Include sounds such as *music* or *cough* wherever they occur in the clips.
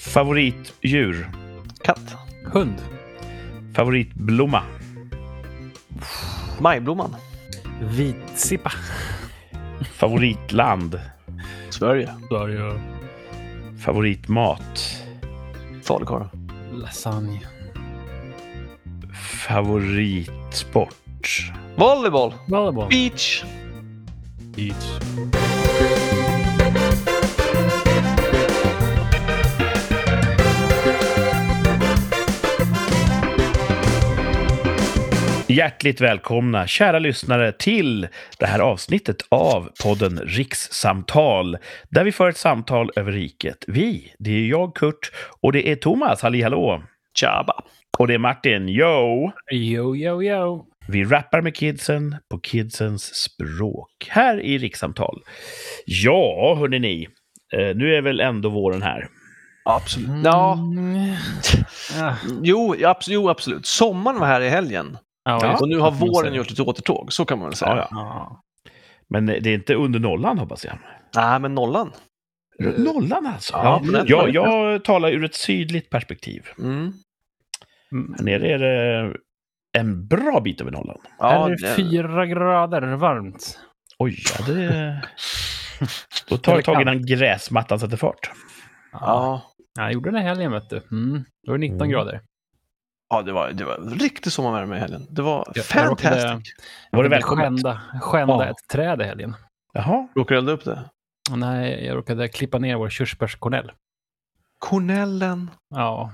Favoritdjur? Katt. Hund. Favoritblomma? Majblomman. Vitsippa. Favoritland? Sverige. Sverige. Favoritmat? Falukorv. Lasagne. Favoritsport? Volleyboll. Volleyboll. Beach. Beach. Hjärtligt välkomna, kära lyssnare, till det här avsnittet av podden Rikssamtal, där vi för ett samtal över riket. Vi, det är jag, Kurt, och det är Thomas, halli hallå! Tjaba. Och det är Martin, yo! Yo, yo, yo. Vi rappar med kidsen på kidsens språk, här i Rikssamtal. Ja, hörni ni, eh, nu är väl ändå våren här. Absolut. Ja, Mm. Jo, abs- jo, absolut. Sommaren var här i helgen. Ja, Och nu har våren gjort ett återtåg. Så kan man väl säga. Ja, ja. Ja. Men det är inte under nollan, hoppas jag. Nej, men nollan. Nollan alltså? Ja, Ja, jag, jag talar ur ett sydligt perspektiv. Mm. Mm. Här nere är det en bra bit över nollan. Ja, är det fyra grader varmt. Oj, ja, det... *laughs* Då tar det tag innan gräsmattan sätter fart. ja. Jag gjorde det helgen, vet du. Mm. Då var det 19 Mm. grader. Ja det, var, det var riktigt sommarvärme i helgen. Det var Jag- fantastic. jag Var det välkommet? Skända, skända Ja. ett träd i helgen. Jaha. Råkade du elda upp det? Nej, jag råkade klippa ner vår körsbärskornell. Cornellen. Ja,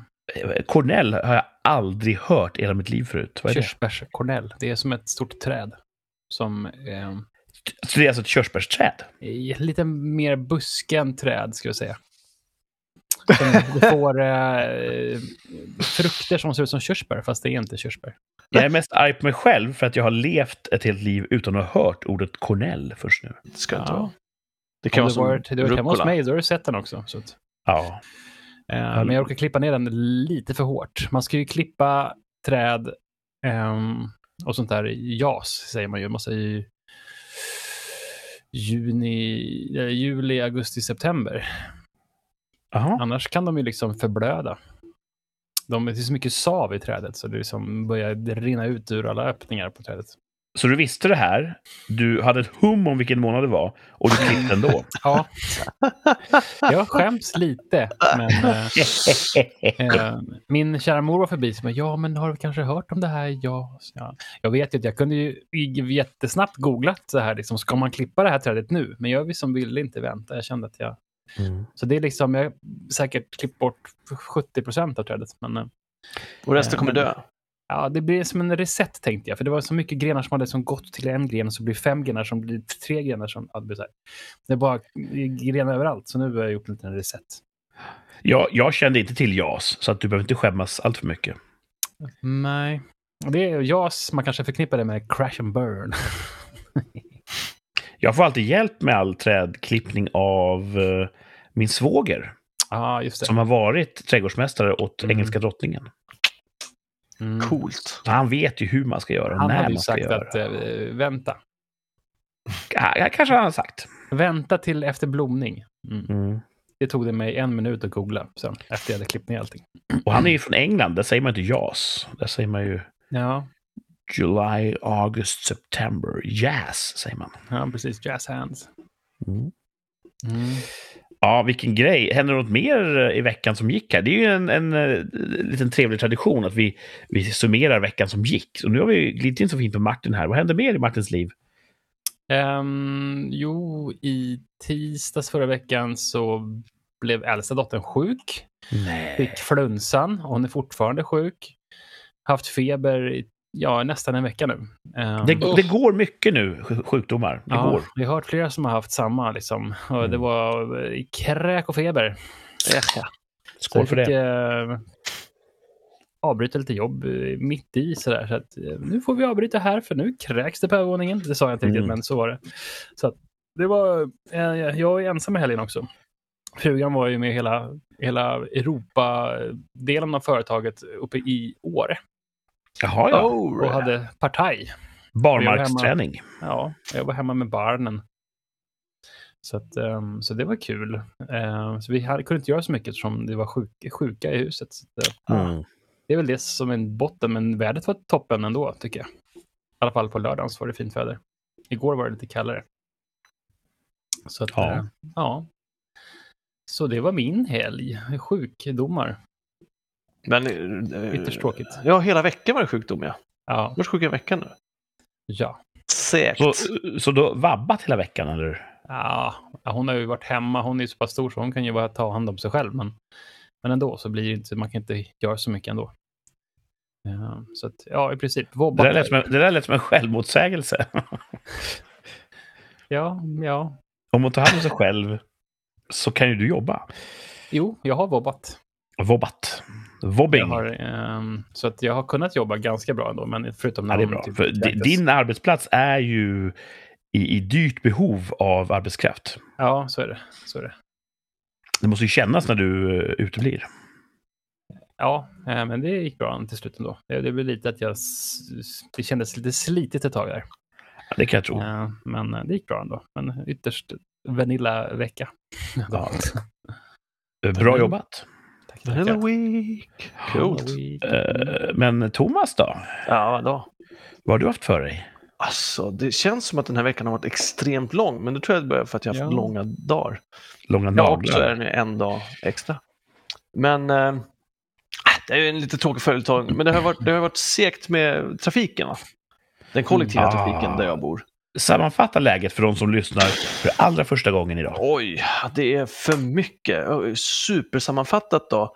Cornell har jag aldrig hört i hela mitt liv förut. Vad är det? körsbärskornell. Det är som ett stort träd. Som eh, Så det är alltså ett körsbärsträd? är lite mer buske än träd, skulle jag säga. Du får eh, frukter som ser ut som körsbär, fast det är inte körsbär. Jag är mest arg på mig själv för att jag har levt ett helt liv utan att ha hört ordet Cornell först nu. Det ska det inte Ja. vara. Det Om kan du vara som varit, du har varit hemma hos mig, då har du sett den också. Så att, Ja. eh, men jag råkade klippa ner den lite för hårt. Man ska ju klippa träd ehm, och sånt där jas, säger man ju. Man säger ju juni, eh, juli, augusti, september. Jaha. Annars kan de ju liksom förblöda. De, det är så mycket sav i trädet så det liksom börjar rinna ut ur alla öppningar på trädet. Så du visste det här, du hade ett hum om vilken månad det var och du klippte ändå. *laughs* Ja, jag skäms lite. Men eh, *laughs* min kära mor var förbi och sa, ja men har du kanske hört om det här? Ja. Jag, jag vet ju att jag kunde ju jättesnabbt googlat så här, liksom, ska man klippa det här trädet nu? Men jag liksom ville inte vänta. Jag kände att jag... Mm. Så det är liksom, jag har säkert klippt bort 70 procent av trädet. Men eh, Och resten kommer dö. ja, det blir som en reset tänkte jag. För det var så mycket grenar som hade som gått till en gren och så blir fem grenar som blir tre grenar som... Ja, det, blir så här. det är bara grenar överallt. Så nu har jag gjort en liten reset. Jag, jag kände inte till JAS, så att du behöver inte skämmas allt för mycket. Nej. Det är JAS, man kanske förknippar det med crash and burn. *laughs* Jag får alltid hjälp med all trädklippning av eh, min svåger, det. som har varit trädgårdsmästare åt Mm. engelska drottningen. Mm. Coolt. Han vet ju hur man ska göra och Han när hade ju man ska sagt göra. att eh, vänta. Ja, kanske han har sagt. Vänta till efter blomning. Mm. Mm. Det tog det mig en minut att googla sen, efter jag hade klippt ner allting. Och han är ju från England, där säger man inte JAS. Där säger man ju Ja, July, August, September. Jazz, säger man. ja precis. Jazz hands. Mm. Mm. Ja, vilken grej. Händer något mer eh, i veckan som gick här? Det är ju en, en, eh, liten trevlig tradition att vi, vi summerar veckan som gick. Så nu har vi glidit in så fint på Martin här. Vad hände mer i Martins liv? Ehm, jo, i tisdags förra veckan så blev äldsta dottern sjuk. Nej. Fick flunsan och hon är fortfarande sjuk. Haft feber i ja, nästan en vecka nu. Ehm, Det, det går mycket nu, sj- sjukdomar. Det ja, går. Vi har hört flera som har haft samma. Liksom. Och Det Mm. var eh, kräk och feber. Så Skål jag för fick, det. Eh, avbryta lite jobb eh, mitt i sådär. Så att, eh, nu får vi avbryta här för nu kräks det på övervåningen. Det sa jag inte riktigt, Mm. men så var det. Så att, det var, eh, jag är ensam i helgen också. Frugan var ju med hela, hela Europa-delen av företaget uppe i Åre Jaha, ja. Oh, och hade partaj. Barmarksträning. Ja, jag var hemma med barnen. Så, att, ehm, så det var kul. Ehm, så vi hade, kunde inte göra så mycket eftersom det var sjuk, sjuka i huset. Så att, eh, Mm. Det är väl det som en botten, men vädret var toppen ändå tycker jag. I alla fall på lördagen så var det fint väder. Igår var det lite kallare. Så att, Ja. ja. ja. Så det var min helg. Sjukdomar. Men, eh, Ytterst tråkigt. Ja, hela veckan var det sjukdom, ja. Ja. Varit sjuk en vecka nu. ja. Säkert. Så, så du har vabbat hela veckan, eller? Ja, hon har ju varit hemma. Hon är ju så pass stor så hon kan ju bara ta hand om sig själv. Men, men ändå så blir det inte, man kan inte göra så mycket ändå. Ja, så att, ja, i princip. Det Vobbat. där lät som en, det där lät som en självmotsägelse. *laughs* Ja, ja. Om man tar hand om sig själv så kan ju du jobba. Jo, jag har vobbat. Vobbat. Vobbing. Jag har, ehm, så att jag har kunnat jobba ganska bra ändå, men förutom Ja, det är bra. typ För din arbetsplats är ju i, i dyrt behov av arbetskraft. Ja, så är det. Så är det. Det måste ju kännas när du uh, uteblir. Ja, eh, men det gick bra till slut ändå. Det, det blev lite att jag... Det kändes lite slitigt ett tag där. Ja, det kan jag tro. Eh, Men eh, det gick bra ändå. Men ytterst Vanilla-vecka. Ja. Eh, *laughs* Bra jobbat. Tackar. Week. Coolt. Eh, Men Thomas då? Ja, då. Vad har du haft för dig? Alltså, det känns som att den här veckan har varit extremt lång, men det tror jag bara för att jag har haft Ja. långa dagar. Långa Ja, också är naglar? den ju en dag extra. Men eh, det är ju en lite tråkig följetong, men det har varit, det har varit segt med trafiken. Va? Den kollektiva Mm. trafiken Ah. där jag bor. Sammanfatta läget för de som lyssnar för allra första gången idag. Oj, det är för mycket. Supersammanfattat då.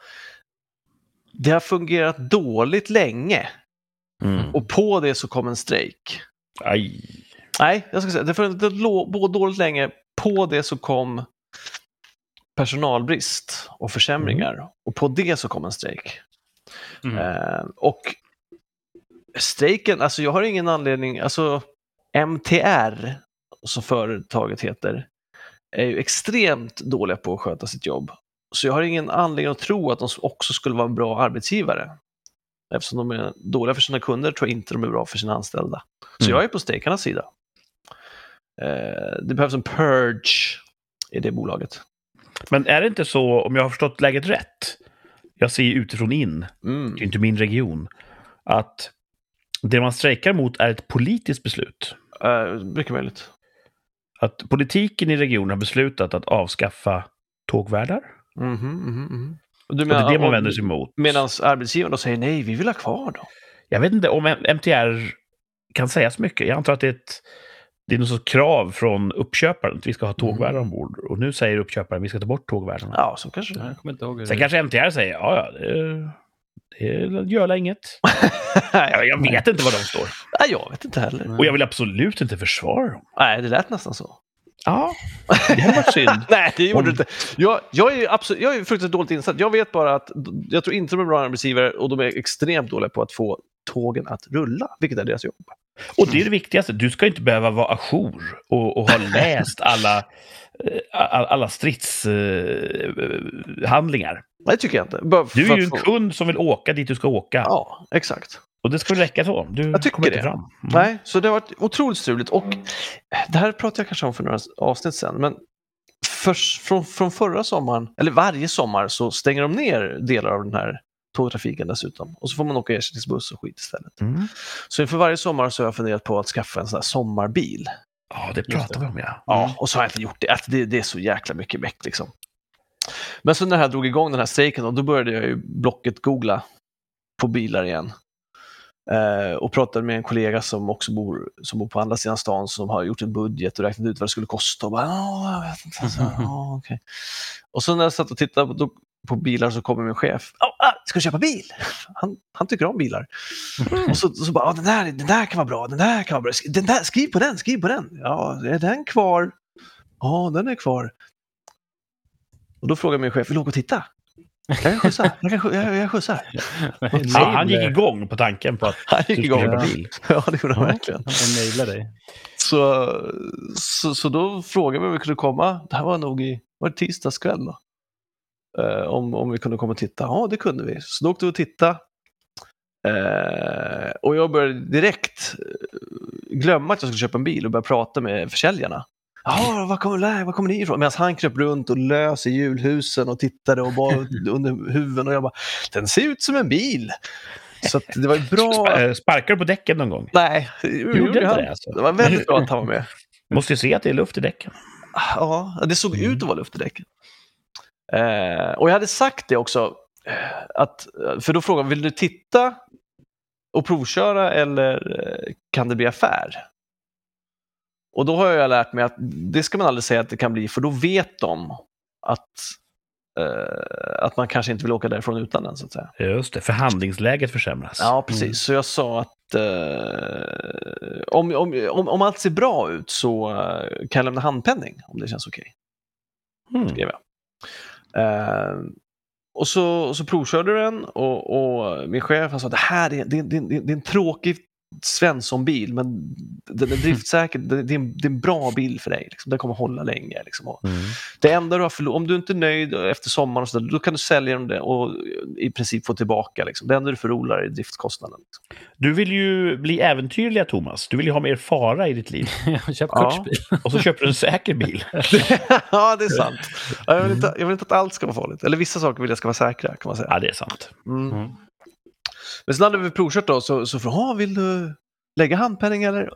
Det har fungerat dåligt länge Mm. och på det så kom en strejk. Aj. Nej, jag ska säga, det lo- dåligt länge. På det så kom personalbrist och försämringar. Och på det så kom en strejk. Mm. Eh, och strejken, alltså jag har ingen anledning, alltså MTR, som företaget heter, är ju extremt dåliga på att sköta sitt jobb. Så jag har ingen anledning att tro att de också skulle vara en bra arbetsgivare. Eftersom de är dåliga för sina kunder tror jag inte de är bra för sina anställda. Så Mm. jag är på strejkarnas sida. Eh, det behövs en purge i det bolaget. Men är det inte så, om jag har förstått läget rätt, jag ser utifrån in, Mm. det är inte min region, att det man strejkar mot är ett politiskt beslut. Eh, mycket möjligt. Att politiken i regionen har beslutat att avskaffa tågvärdar. Mhm, mhm, mhm. Och Du Och det är det man vänder sig emot. Medan arbetsgivaren då säger nej, vi vill ha kvar dem. Jag vet inte om M- MTR kan säga så mycket. Jag antar att det är ett det är något sorts krav från uppköparen att vi ska ha tågvärdar ombord. Och nu säger uppköparen att vi ska ta bort tågvärdarna. Ja, så kanske det är. Sen kanske MTR säger ja, ja, det, det gör inget. *laughs* Jag, vet inte var de står. nej, jag vet inte heller. Och jag vill absolut inte försvara dem. Nej, det lät nästan så. Ja, det hade varit synd. *laughs* Nej, det gjorde Om- det inte. Jag, jag är absolut, jag är fruktansvärt dåligt insatt. Jag vet bara att jag tror inte de är bra arbetsgivare och de är extremt dåliga på att få tågen att rulla, vilket är deras jobb. Och det är det viktigaste. Du ska inte behöva vara ajour och, och ha läst alla, eh, all- alla stridshandlingar. Nej, det tycker jag inte. Bara Du är ju en få- kund som vill åka dit du ska åka. Ja, exakt. Och det väl räcka så. Du Jag tycker det. fram. Mm. Nej, så det har varit otroligt struligt. Och det här pratade jag kanske om för några avsnitt sen, men för, från, från förra sommaren, eller varje sommar, så stänger de ner delar av den här tågtrafiken dessutom. Och så får man åka ersättningsbuss och skit istället. Mm. Så inför varje sommar så har jag funderat på att skaffa en sån här sommarbil. Ja, det pratar vi om ja. Ja, och så har jag inte gjort det. Att det, det är så jäkla mycket meck liksom. Men så när jag drog igång den här strejken, då, då började jag ju blocket googla på bilar igen. Eh, och pratade med en kollega som också bor, som bor på andra sidan stan som har gjort en budget och räknat ut vad det skulle kosta. Och, bara, "Ja, jag vet inte. Så, *laughs* okej." och så när jag satt och tittade på, på bilar så kommer min chef. Oh, ah, ska du köpa bil? Han, han tycker om bilar. Och så, så bara, den, där, den där kan vara bra, den där kan vara bra. Den där, skriv på den, skriv på den. Ja, är den kvar? Ja, den är kvar. Och då frågar min chef, vill du åka och titta? Kan jag skjutsa? Jag, kan, jag, jag skjutsar. *laughs* Ja, han gick igång på tanken på att Han gick igång. köpa Ja. bil. *laughs* Ja, det gjorde han verkligen. Jag mejlar dig. Så, så, så då frågade vi om vi kunde komma. Det här var nog i var det tisdagskväll då. Eh, om, om vi kunde komma och titta. Ja, det kunde vi. Så då åkte vi och tittade. Eh, och jag började direkt eh, glömma att jag skulle köpa en bil och börja prata med försäljarna. Ja, var kommer, var kommer ni ifrån? Medan han kröp runt och lös i julhusen och tittade och bara *laughs* under huven och jag bara, den ser ut som en bil. Så det var bra. Sp- Sparkar du på däcken någon gång? Nej, Gjorde gjorde han. det alltså? Det var väldigt bra att han var med. *laughs* Måste ju se att det är luft i däcken. Ja, det såg Mm. ut att vara luft i däcken. Eh, och jag hade sagt det också, eh, att, för då frågade vill du titta och provköra eller eh, kan det bli affär? Och då har jag lärt mig att det ska man aldrig säga att det kan bli, för då vet de att, eh, att man kanske inte vill åka därifrån utan den. Så att säga. Just det, förhandlingsläget försämras. Ja, precis. Så jag sa att eh, om, om, om, om allt ser bra ut så eh, kan jag lämna handpenning om det känns okej. Mm. skrev jag. Eh, och så, så provkörde den och, och min chef han sa att det här är, det, det, är- det är en tråkig Svensson-bil men den är driftsäker, det, är en, det är en bra bil för dig. Liksom. Den kommer hålla länge. Liksom. Mm. det enda du har förlorat, om du inte är nöjd efter sommaren och så där, då kan du sälja dem det och i princip få tillbaka. Liksom. Det enda du förlorar är driftskostnaden. Liksom. Du vill ju bli äventyrliga, Thomas. Du vill ju ha mer fara i ditt liv. *laughs* Köp Ja. Och så köper du en säker bil. *laughs* ja, det är sant. Ja, Jag vill, inte, jag vill inte att allt ska vara farligt. Eller vissa saker vill jag ska vara säkra, kan man säga. Ja, det är sant. Mm. Mm. Men sen hade vi provkört då, så, så frågade han, vill du lägga handpenning eller?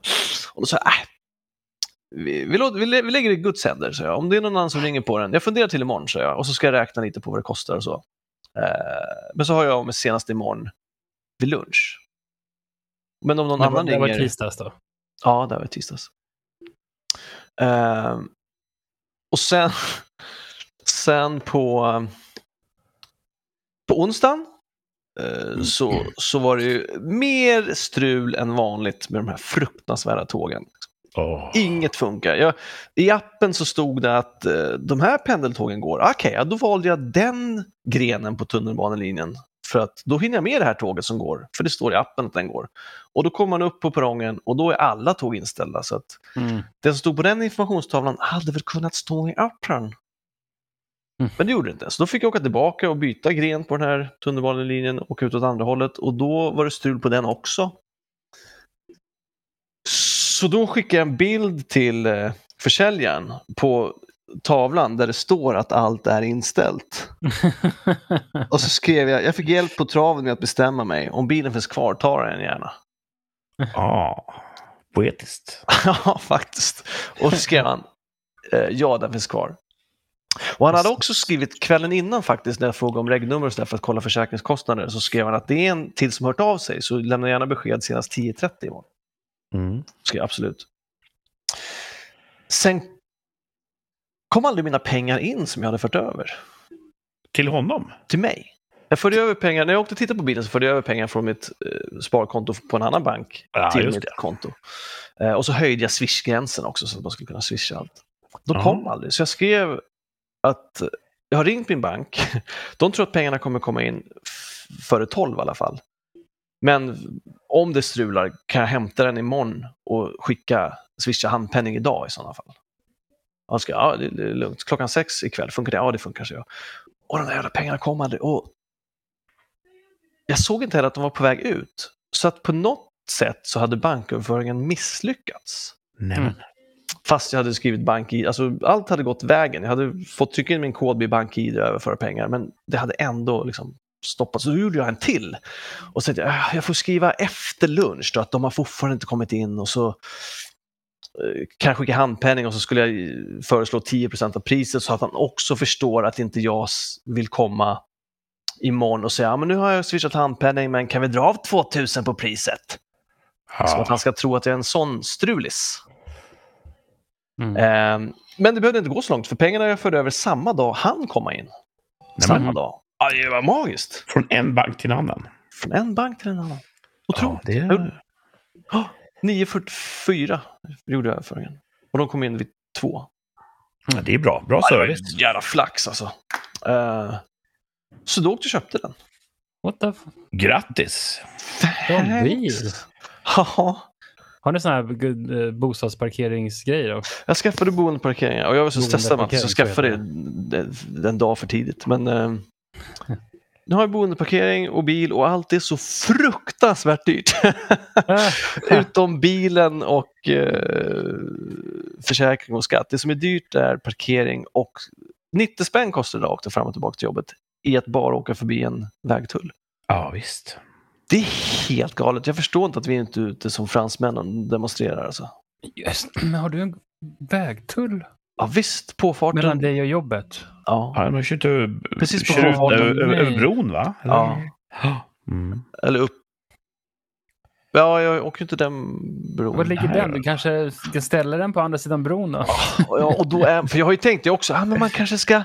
Och då sa jag, äh, vi, vi, låter, vi, lä- vi lägger det i Guds händer, så jag. Om det är någon annan som ringer på den. Jag funderar till imorgon, så jag. Och så ska jag räkna lite på vad det kostar och så. Eh, men så har jag med senast imorgon vid lunch. Men om någon Det var, annan det var ringer... tisdags då. Ja, det var tisdags. Ehm, och sen, *laughs* sen på, på onsdagen eh, så, så var det ju mer strul än vanligt med de här fruktansvärda tågen. Åh. Inget funkar. Jag, I appen så stod det att eh, de här pendeltågen går. Okej, ja, då valde jag den grenen på tunnelbanelinjen. För att då hinner jag med det här tåget som går. För det står i appen att den går. Och då kommer man upp på perrongen och då är alla tåg inställda. Så att Mm. det som stod på den informationstavlan hade väl kunnat stå i appen. Mm. Men det gjorde det inte. Så då fick jag åka tillbaka och byta gren på den här tunnelbanelinjen och åka ut åt andra hållet. Och då var det strul på den också. Så då skickade jag en bild till eh, försäljaren på tavlan där det står att allt är inställt. *laughs* Och så skrev jag, jag fick hjälp på traven med att bestämma mig. Om bilen finns kvar, ta den gärna. Ja, poetiskt. *laughs* Ja, faktiskt. Och så skrev han, eh, ja den finns kvar. Och han hade också skrivit kvällen innan faktiskt, när jag frågade om regnummer och där för att kolla försäkringskostnader, så skrev han att det är en till som hört av sig, så lämna gärna besked senast 10.30 imorgon. Mm. Skrev absolut. Sen kom aldrig mina pengar in som jag hade fört över Till honom? till mig. Jag förde över pengar, när jag åkte och tittade på bilen så förde jag över pengar från mitt eh, sparkonto på en annan bank Ja, till mitt det. konto. Eh, och så höjde jag swishgränsen också så att man skulle kunna swisha allt. De Ja. kom aldrig, så jag skrev att jag har ringt min bank. De tror att pengarna kommer komma in före 12 i alla fall. Men om det strular kan jag hämta den imorgon och skicka, swisha handpenning idag i sådana fall. Han ska, ja, det, det är lugnt. Klockan sex ikväll, funkar det? Ja, det funkar, så jag. Och de där jävla pengarna kom aldrig. Och jag såg inte heller att de var på väg ut. Så att på något sätt så hade banköverföringen misslyckats. Nej, Mm. Fast jag hade skrivit bank alltså allt hade gått vägen. Jag hade fått trycka in min kod vid BankID och överföra pengar, men det hade ändå liksom stoppats. Så då gjorde jag en till. Och så tänkte jag, "Ah, jag får skriva efter lunch då, att de har fortfarande inte kommit in och så eh, kan jag skicka handpenning och så skulle jag föreslå 10% av priset så att han också förstår att inte jag vill komma imorgon och säga, ja men nu har jag swishat handpenning men kan vi dra av 2000 på priset? Så att Ja. han ska tro att jag är en sån strulis. Mm. Ehm, men det behövde inte gå så långt, för pengarna jag förde över samma dag han komma in. Nej, samma men, dag. Ja, det var magiskt. från en bank till en annan. Från en bank till en annan. Otroligt. Ja, det är... Oh, 9.44 gjorde jag överföringen. Och de kom in vid två. Ja, det är bra. Bra Ja, service. jävla flax alltså. Eh, så då åkte jag och köpte den. What the f- Grattis! Bil. Ja, Har ni såna här eh, bostadsparkeringsgrejer då? jag skaffade boendeparkeringar och jag var så stressad med att jag skaffade det en dag för tidigt. Men eh, *laughs* nu har jag boendeparkering och bil och allt är så fruktansvärt dyrt. *laughs* Utom bilen och eh, försäkring och skatt. Det som är dyrt är parkering och 90 spänn kostar det att åka fram och tillbaka till jobbet i att bara åka förbi en vägtull. Ja, visst. Det är helt galet. Jag förstår inte att vi inte är ute som fransmännen demonstrerar. Alltså. Just, men har du en vägtull Ja, visst, påfarten. mellan dig och jobbet? Ja. Ja, de kör inte Precis på kör över, bron, va? Eller? ja. Mm. Eller upp. Ja, jag åker ju inte den bron. Var ligger den? Du kanske ska ställa den på andra sidan bron då? Ja, och då är, för jag har ju tänkt det också, ah, men man kanske ska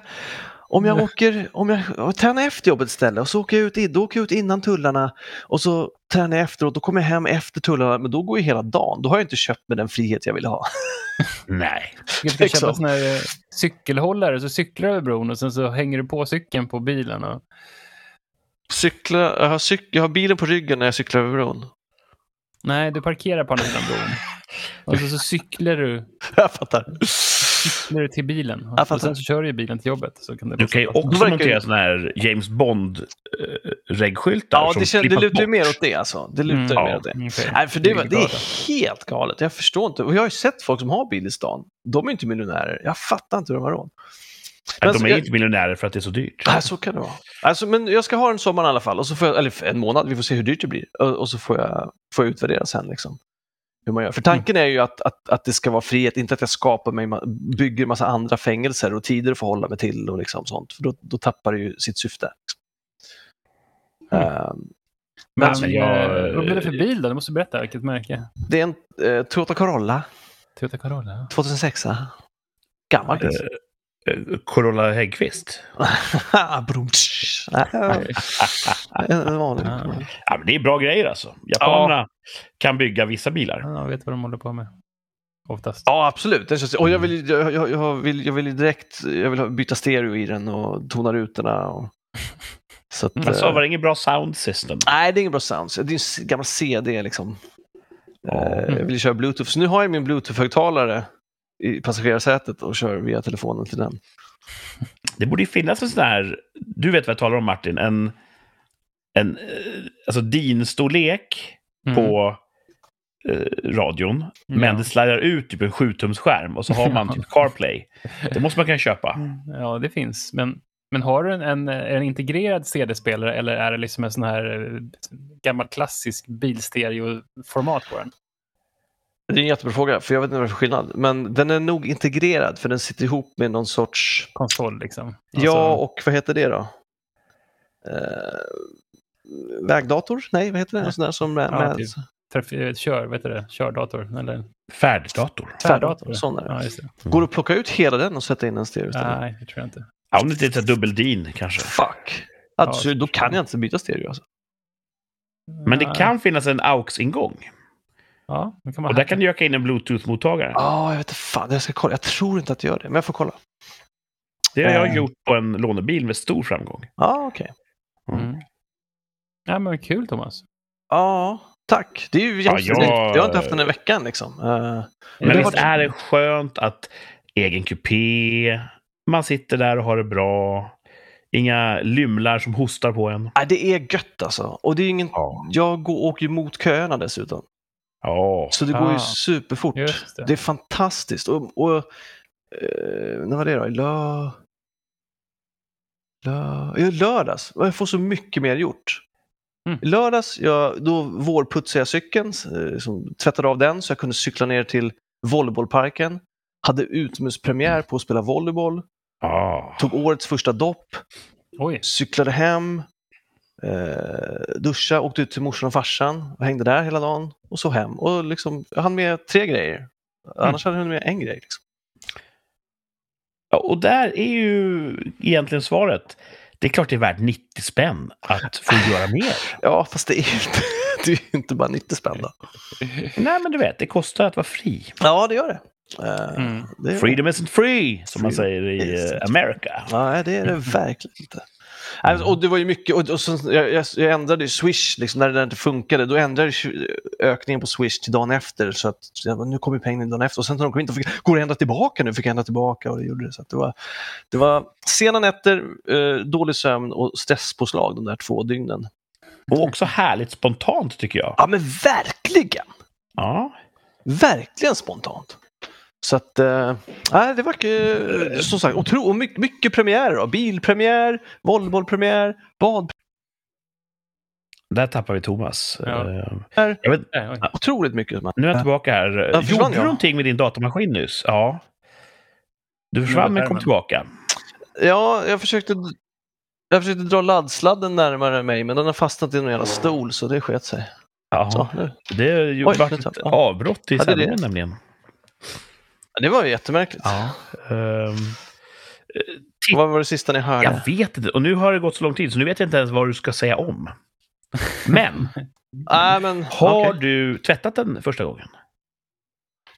om jag åker, om jag, tränar efter jobbet istället och så åker jag ut, då åker jag ut innan tullarna och så tränar jag efteråt, då kommer jag hem efter tullarna, men då går ju hela dagen. Då har jag inte köpt mig den frihet jag vill ha. *laughs* Nej. Du ska Liksom. köpa sån här eh, cykelhållare så cyklar du över bron och sen så hänger du på cykeln på bilen. Och... Cykla, jag, har cyk, jag har bilen på ryggen när jag cyklar över bron. Nej, du parkerar på andra sidan bron. *laughs* Och så, så cyklar du Jag fattar. Cyklar du till bilen. Och sen så kör du ju bilen till jobbet. Så kan det Du kan ju också montera såna här James Bond-reggskyltar. Ja, det, känns, det lutar ju mer åt det alltså. Det lutar Mm. ju mer Ja. åt det. Okej. Nej, för det, det då. är helt galet. Jag förstår inte. Och jag har ju sett folk som har bil i stan. De är inte miljonärer. Jag fattar inte hur de har råd. Men Men de är jag- inte miljonärer för att det är så dyrt. Nej, så kan det vara. Alltså, men jag ska ha en sommar i alla fall, och så får jag, eller en månad, vi får se hur dyrt det blir. Och, och så får jag, får jag utvärdera sen. Liksom, hur man gör. För tanken är ju att, att, att det ska vara frihet, inte att jag skapar mig, bygger en massa andra fängelser och tider att förhålla mig till och liksom sånt. För då, då tappar det ju sitt syfte. Mm. Ehm, Men Alltså, jag- vad blir det för bil då? Du måste berätta vilket märke. det är en eh, Toyota Corolla, Toyota Corolla. 2006. Gammal bil. Eh, Corolla Häggkvist. *laughs* En. Ja, men det är bra grejer alltså. Japanerna kan bygga vissa bilar. Ja, jag vet vad de håller på med. Oftast. Ja, absolut. Den känns, och jag vill, jag, jag, jag, vill, jag vill ju direkt jag vill byta stereo i den och tona rutorna. Och, *laughs* så att, Alltså, eh, var det ingen bra sound system? nej, det är ingen bra sound. Det är en gammal CD liksom. Ja. Eh, jag vill köra bluetooth. Så nu har jag min bluetooth-högtalare i passagerarsätet och kör via telefonen till den. *laughs* Det borde ju finnas en sån här, du vet vad jag talar om Martin, en, en eh, alltså din storlek Mm. på eh, radion, Ja. men det sladdar ut typ en 7-tums skärm och så har man *laughs* typ CarPlay. Det måste man kunna köpa. Mm, Ja, det finns. Men, men har du en, en, en integrerad CD-spelare eller är det liksom en sån här eh, gammal klassisk bilstereo-format på den? Det är en jättebra fråga, för jag vet inte vad det är för skillnad. Men den är nog integrerad, för den sitter ihop med någon sorts... Konsol liksom? Ja, och vad heter det då? Eh, vägdator? Nej, vad heter det? En sån där som med, Ja, med typ. Traf- kör, vet du det? Kördator? Eller Färddator. tvärdator? Sån är det. Ja, just det. Går det att plocka ut hela den och sätta in en stereo istället? Nej, det tror jag inte. Ja, om det inte är dubbel-din kanske. Fuck! Ja, Alltså, då kan jag inte byta stereo. Alltså. Men det kan finnas en AUX-ingång. Ja, det kan man Och där kan du öka in en Bluetooth-mottagare. Ja, jag vet inte fan. Jag ska kolla. Jag tror inte att jag gör det, men jag får kolla. Det har jag Eh. gjort på en lånebil med stor framgång. Ja, okej. Mm. Ja, men kul Thomas. Ja, tack. Det är ju jättesnyggt. jag- Jag har inte haft den en veckan liksom. Eh, Men det visst är det skönt att egen kupé, man sitter där och har det bra. Inga lymlar som hostar på en. Nej, det är gött alltså. Och det är ingen... Ja. Jag går, åker ju mot köerna dessutom. Ja. Så det går ju Ah, superfort. just det. det. är fantastiskt. Och, och eh, när var det då? Lö... Lö... Ja, lördags. Jag får så mycket mer gjort. Mm. Lördags, jag, då vårputsade jag cykeln, eh, som tvättade av den så jag kunde cykla ner till volleybollparken. Hade utomhuspremiär på att spela volleyboll. ja. Tog årets första dopp. Oj, cyklade hem, eh, duscha, åkte ut till morsan och farsan och hängde där hela dagen och så hem. Och liksom, jag hann med tre grejer. Annars hade jag hunnit med en grej. Liksom. Ja, Och där är ju egentligen svaret. Det är klart det är värt 90 spänn att få *laughs* göra mer. Ja, fast det är ju inte, *laughs* det är ju inte bara 90 spänn då. Nej, men du vet, det kostar att vara fri. Ja, det gör det. Eh, Mm. det gör Freedom isn't free, som man Freedom säger i eh, America. Nej, det är det verkligen inte. Nej, Och det var ju mycket, och, och så, jag, jag, ändrade ju Swish, liksom, när det inte funkade, då ändrade jag ökningen på Swish till dagen efter. Så att jag, nu kommer pengarna dagen efter. Och sen när de kom in, fick, går det ändra tillbaka nu? Fick jag ändra tillbaka och det gjorde det. Så det, var, det var sena nätter, eh, dålig sömn och stresspåslag de där två dygnen. Och också härligt spontant tycker jag. Ja men verkligen! Ja. Verkligen spontant. Så att, eh, det var eh, som sagt otro, mycket, mycket premiärer. Då. Bilpremiär, volleybollpremiär, bad... Där tappar vi Thomas. Ja. Eh, jag vet. Otroligt mycket. som- nu är jag tillbaka här. Försvann Gjorde du någonting med din datamaskin nyss? Ja. Du försvann men kom tillbaka. Ja, jag försökte, jag försökte dra laddsladden närmare mig men den har fastnat i någon jävla stol så det sket sig. Ja, Så, nu. det har ju Oj, varit nu ett avbrott i Ja, det är det. sändningen nämligen. Det var ju jättemärkligt. Ja. Ehm, Vad var det sista ni hörde? jag vet inte. Och nu har det gått så lång tid så nu vet jag inte ens vad du ska säga om. Men, *laughs* Nej, men, har okej. du tvättat den första gången?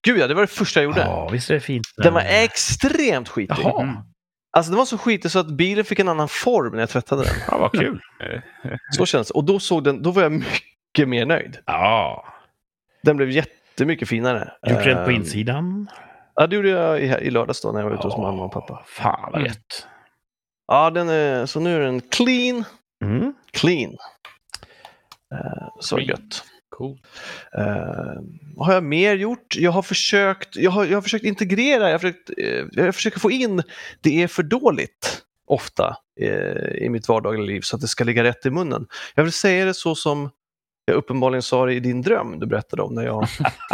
Gud ja, det var det första jag gjorde. Ja, visst är det fint. Den var extremt skitig. Jaha. Alltså den var så skitig så att bilen fick en annan form när jag tvättade den. ja, vad kul. *laughs* Så känns det. Och då, såg den, då var jag mycket mer nöjd. Ja, Den blev jättemycket finare. gjort rent på Ehm, insidan. Ja, det gjorde jag i, i lördags då när jag var ute hos mamma och pappa. Fan vad Mm. gött. Ja, den är, så nu är den clean. Mm. Clean. Eh, så gött. Cool. Eh, vad har jag mer gjort? Jag har försökt, jag har, jag har försökt integrera, jag har, försökt, eh, jag försöker få in det är för dåligt ofta i mitt vardagliga liv så att det ska ligga rätt i munnen. Jag vill säga det så som jag uppenbarligen sa det i din dröm du berättade om när jag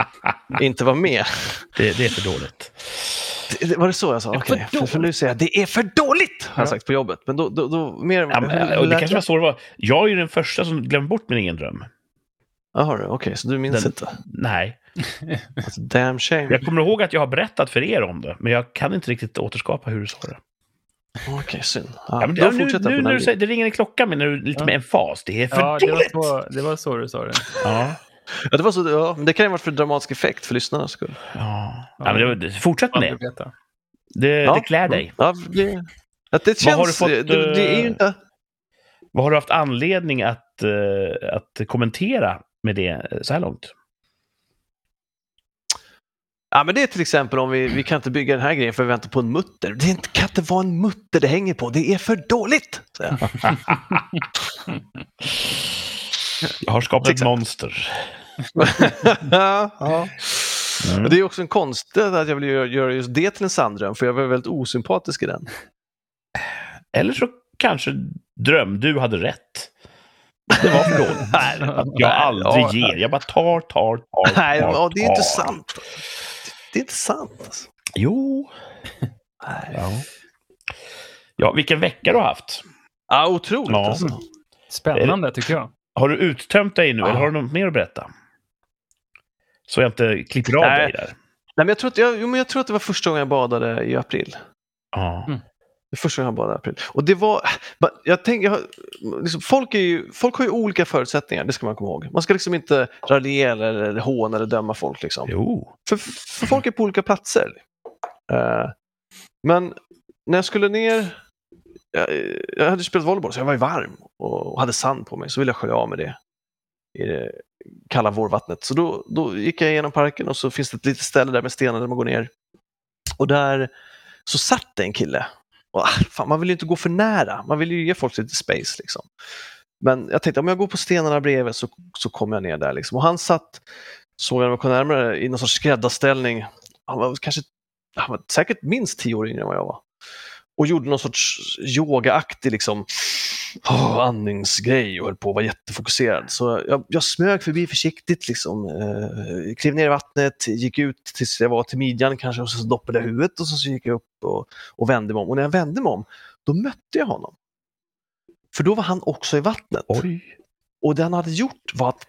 *laughs* inte var med. Det, det är för dåligt. Det- Var det så jag sa? Det är för Okej, för, nu säger jag det är för dåligt! Har jag Ja. sagt på jobbet. Men då, då, då mer... Ja, men, och det kanske var så det var. Jag är ju den första som glömmer bort min egen dröm. Jaha, okej, så du minns Den- inte? Nej, Alltså, damn shame. jag kommer ihåg att jag har berättat för er om det, men jag kan inte riktigt återskapa hur du sa det. Okej, synd. Ja, Ja, men då nu, nu när den du säger, det ringer en klocka med, när du, lite Ja. med en fas. Det är för Ja, det var, så, det var så du sa det. Ja, Ja, det, var så, ja, men det kan ju ha varit för dramatisk effekt för lyssnarnas skull. ja. ja men det, fortsätt med det. Det, Ja. det klär dig. Ja, det, att det Vad har känns... du fått, det, det är ju eh, inte... Vad har du haft anledning att, eh, att kommentera med det så här långt? Ja, men det är till exempel om vi, vi kan inte bygga den här grejen för vi väntar på en mutter. Det är inte, kan inte vara en mutter det hänger på. Det är för dåligt! jag. Jag har skapat ett monster. ja, ja. Mm. Det är också en konst att jag vill göra, just det till en sanndröm, för jag var väldigt osympatisk i den. Eller så kanske dröm, du hade rätt. Det var för dåligt. *laughs* Jag aldrig ger. Jag bara tar, tar, tar, Nej, tar, men, ja, det är inte tar. sant. Det är inte sant. Alltså. Jo. *laughs* Nej. Ja. ja, vilken vecka du har haft. Ja, otroligt Ja. alltså. Spännande tycker jag. Har du uttömt dig nu Ja. eller har du något mer att berätta? Så jag inte klipper av Nej. dig där. Nej, men jag, tror att jag, jo, men jag tror att det var första gången jag badade i april. Ja. Mm. Det första jag badade i april. Och det var, jag tänker, jag, liksom, folk, är ju, folk har ju olika förutsättningar, det ska man komma ihåg. Man ska liksom inte raljera eller håna eller döma folk. Liksom. Jo. För, för folk är på olika platser. Eh, men när jag skulle ner, jag, jag hade spelat volleyboll så jag var ju varm och hade sand på mig, så ville jag skölja av med det i det kalla vårvattnet. Så då, då gick jag igenom parken och så finns det ett litet ställe där med stenar där man går ner. Och där så satt det en kille. Och, ah, fan, man vill ju inte gå för nära, man vill ju ge folk lite space. Liksom. Men jag tänkte om jag går på stenarna bredvid så, så kommer jag ner där. Liksom. Och han satt, såg jag när jag kom närmare, i någon sorts skräddarställning. Han var kanske han var säkert minst tio år yngre än vad jag var. Och gjorde någon sorts yogaaktig liksom, oh, andningsgrej och höll på att vara jättefokuserad. Så jag, jag smög förbi försiktigt, liksom, eh, klev ner i vattnet, gick ut tills jag var till midjan kanske och så doppade jag huvudet och så, så gick jag upp och, och vände mig om. Och när jag vände mig om, då mötte jag honom. För då var han också i vattnet. Oj. Och det han hade gjort var att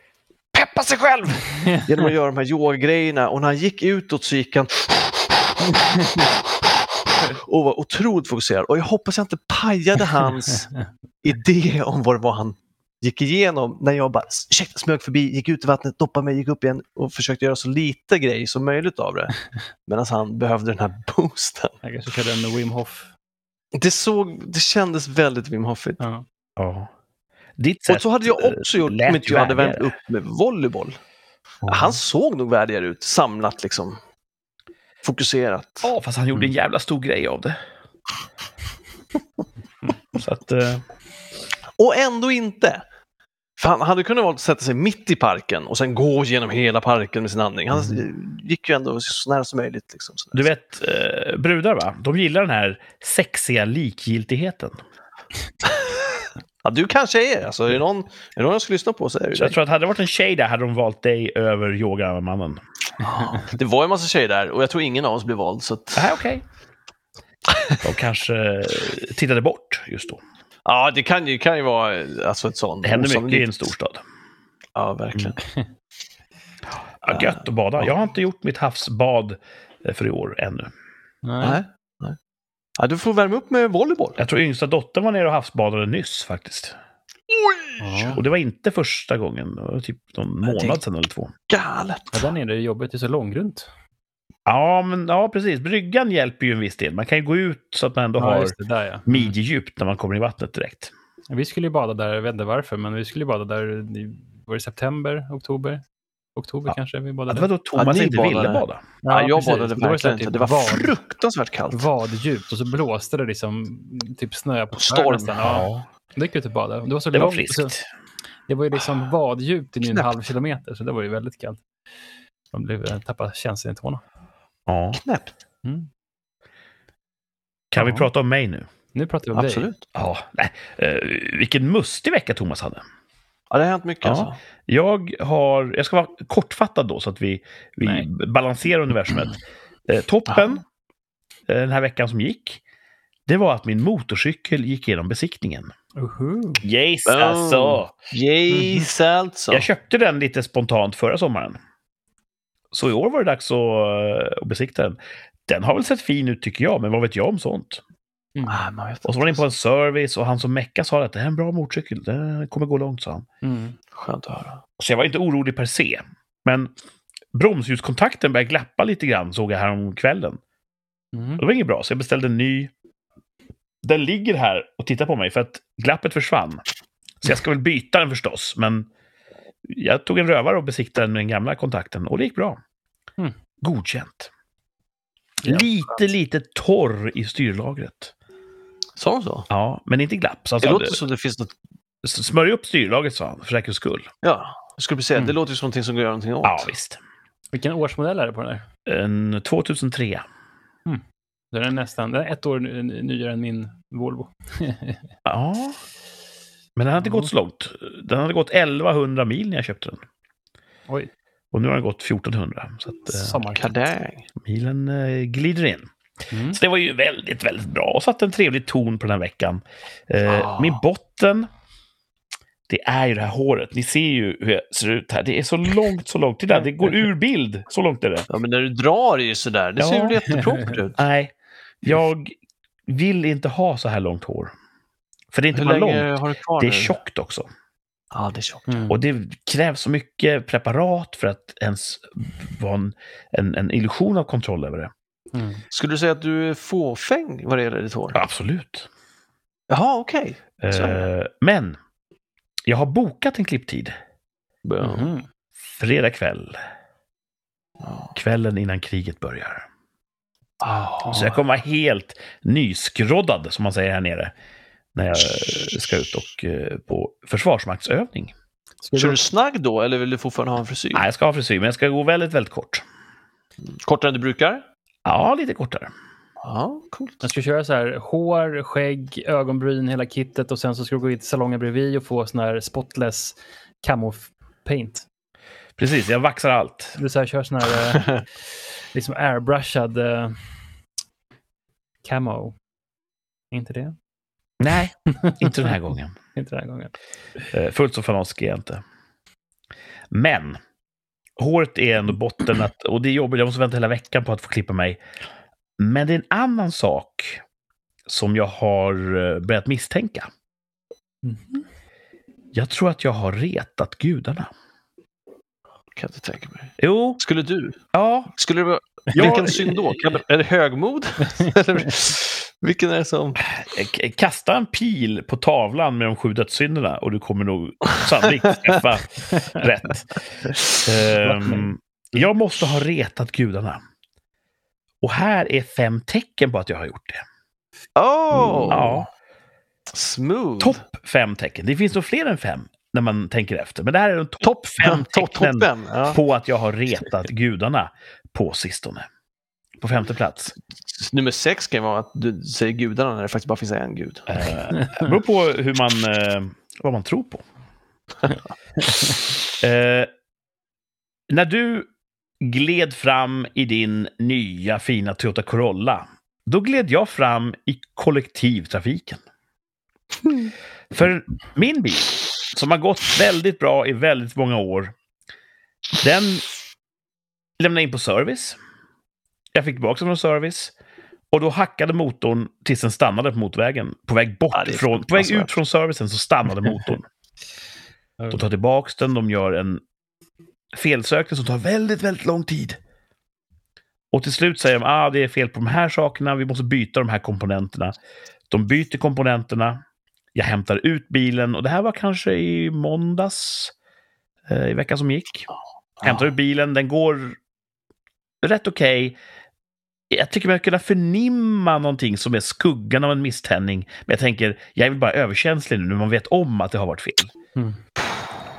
peppa sig själv *laughs* genom att göra de här yogagrejerna. Och när han gick utåt så gick han *laughs* och var otroligt fokuserad. Och jag hoppas jag inte pajade hans *laughs* idé om vad det var han gick igenom när jag bara ursäkta, smög förbi, gick ut i vattnet, doppade mig, gick upp igen och försökte göra så lite grej som möjligt av det. *laughs* Medan han behövde den här boosten. Jag kanske körde en Wim Hof. Det, såg, det kändes väldigt Wim Hofigt. Ja. Ja. Ditt sätt Och så hade jag också gjort om inte jag hade vänt upp med volleyboll. Han såg nog värdigare ut, samlat liksom. Fokuserat. Ja, fast han gjorde en jävla stor grej av det. Så att... eh, Och ändå inte. För han hade kunnat valt att sätta sig mitt i parken och sen gå genom hela parken med sin andning. Han gick ju ändå så nära som möjligt. Liksom. Du vet, eh, brudar va? De gillar den här sexiga likgiltigheten. *laughs* Ja, du kanske är alltså, är det någon, är det någon jag ska lyssna på så är det Så jag dig. tror att hade det varit en tjej där hade de valt dig över yogamannen. *laughs* Det var ju en massa tjejer där och jag tror ingen av oss blev vald. Så att, Nej, okej. De kanske tittade bort just då. ja, det kan ju, kan ju vara eh, alltså, ett sånt. Det händer mycket osannolikt- i en storstad. Ja, verkligen. Ja, gött att bada. Jag har inte gjort mitt havsbad eh, för i år ännu. Nej. Ja, du får värma upp med volleyboll. Jag tror yngsta dottern var nere och havsbadade nyss faktiskt. Ja. Och det var inte första gången. Det var typ någon månad tänkte- sedan eller två. Galet. Ja, där nere är jobbet det är så långgrunt. Ja, men ja, precis. Bryggan hjälper ju en viss del. Man kan ju gå ut så att man ändå Ja, har det, där ja. midjedjupt när man kommer i vattnet direkt. Vi skulle ju bada där, jag vet inte varför, men vi skulle ju bada där i var det september, oktober? Oktober Ja. kanske vi Ja, badade. det var då Thomas ni inte ville badade. bada. Ja, jag precis. badade Det var så verkligen inte. typ Det var vad, fruktansvärt kallt. Vaddjupt och så blåste det liksom typ snö på Storm. nästan. Ja. Det gick ut att bada. Det var så Det var långt, friskt. Så, det var ju liksom vaddjupt i en halv kilometer, så det var ju väldigt kallt. Man blev, eh, tappade känslan i tårna. Ja. Knäppt. Mm. Kan vi Ja. prata om mig nu? Nu pratar vi om dig. Absolut. Ja, nej. Eh, vilken mustig vecka Thomas hade. Ja, det har hänt mycket Ja. alltså. Jag har, jag ska vara kortfattad då så att vi, vi Nej. balanserar universumet. Eh, toppen eh, den här veckan som gick, det var att min motorcykel gick igenom besiktningen. Uhu. Yes, Boom. alltså! Yes, alltså. Jag köpte den lite spontant förra sommaren. Så i år var det dags att, eh, att besikta den. Den har väl sett fin ut tycker jag, men vad vet jag om sånt? Mm. Ah, Och så var den in på en service och han som mecka sa att det här är en bra motorcykel, den kommer gå långt, sa han. Mm. Skönt att höra. Så jag var inte orolig per se. Men bromsljuskontakten började glappa lite grann, såg jag här om kvällen. Mm. Det var inget bra, så jag beställde en ny. Den ligger här och tittar på mig för att glappet försvann. Så jag ska väl byta den förstås, men jag tog en rövare och besiktade den med den gamla kontakten och det gick bra. Mm. Godkänt. Lite, lite torr i styrlagret. Sa hon så? Ja, men inte glapp. Så han Det låter som det finns något... Smörj upp styrlagret, sa han, för säkerhets skull. Ja, jag skulle säga, Mm. det låter ju som någonting som går att göra någonting åt. Ja, visst. Vilken årsmodell är det på den där? En 2003. Den är nästan den är ett år ny- nyare än min Volvo. *laughs* Ja. Men den hade inte Ja. gått så långt. Den hade gått 1100 mil när jag köpte den. Oj, Och nu har den gått 1400. Så att eh, sommar. Kadang. milen eh, glider in. Mm. Så det var ju väldigt, väldigt bra. Och satte en trevlig ton på den här veckan. Eh, Ah. Min botten, det är ju det här håret. Ni ser ju hur jag ser ut här. Det är så långt, så långt. Titta, det går *laughs* ur bild. Så långt är det. Ja, men när du drar är ju sådär. Det ser Ja. väl jätteproppert ut. *laughs* Nej, jag vill inte ha så här långt hår. För det är inte Hur bara långt, har du kvar det är nu? tjockt också. Ja, det är tjockt. Mm. Och det krävs så mycket preparat för att ens vara en, en, en illusion av kontroll över det. Mm. Skulle du säga att du är fåfäng vad det gäller ditt hår? Absolut. Jaha, okej. Är Eh, men jag har bokat en klipptid. Mhm. Fredag kväll. Kvällen innan kriget börjar. Ah. Så jag kommer vara helt nyskroddad, som man säger här nere. När jag ska ut och eh, på försvarsmaktsövning. Ska Kör du, du snagg då eller vill du fortfarande ha en frisyr? Nej, jag ska ha frisyr, men jag ska gå väldigt, väldigt kort. Kortare än du brukar? Ja, lite kortare. Ja, coolt. jag ska köra så här hår, skägg, ögonbryn, hela kittet och sen så ska du gå in till salongen bredvid och få sån här spotless camo paint. Precis, jag vaxar allt. Du så här, kör sån här eh, *laughs* liksom airbrushad eh, camo. Inte det? Nej, *laughs* inte den här gången. Inte den här gången. Eh, Fullt så fanatisk är jag inte. Men håret är ändå botten att, och det är jobbigt, jag måste vänta hela veckan på att få klippa mig. Men det är en annan sak som jag har eh, börjat misstänka. Mhm. Jag tror att jag har retat gudarna. Kan jag inte tänka mig. Jo, Skulle du? ja. Skulle det vara... Ja. Vilken synd då? Är det högmod? *laughs* Vilken är det som... K- Kasta en pil på tavlan med de sju dödssynderna och du kommer nog sannolikt träffa *laughs* rätt. Ehm, jag måste ha retat gudarna. Och här är fem tecken på att jag har gjort det. Oh! Ja. Smooth. Topp fem tecken. Det finns nog fler än fem. När man tänker efter. Men det här är de topp *laughs* fem top, tecknen top. Ja. på att jag har retat gudarna på sistone. På femte plats. Nummer sex kan vara att du säger gudarna när det faktiskt bara finns en gud. Eh, det beror på hur man, eh, vad man tror på. *laughs* eh, när du gled fram i din nya fina Toyota Corolla, då gled jag fram i kollektivtrafiken. *laughs* För min bil, som har gått väldigt bra i väldigt många år, den lämnade in på service. Jag fick tillbaka den från service. Och då hackade motorn tills den stannade på motorvägen. På väg bort Ja, från, på väg ut från servicen så stannade *laughs* motorn. De tar tillbaka den, de gör en felsökning som tar väldigt, väldigt lång tid. Och till slut säger de ah, det är fel på de här sakerna, vi måste byta de här komponenterna. De byter komponenterna, jag hämtar ut bilen och det här var kanske i måndags, eh, i veckan som gick. Hämtar ut bilen, den går rätt okej. Jag tycker mig kunna förnimma någonting som är skuggan av en misständning. Men jag tänker, jag är väl bara överkänslig nu när man vet om att det har varit fel. Mm.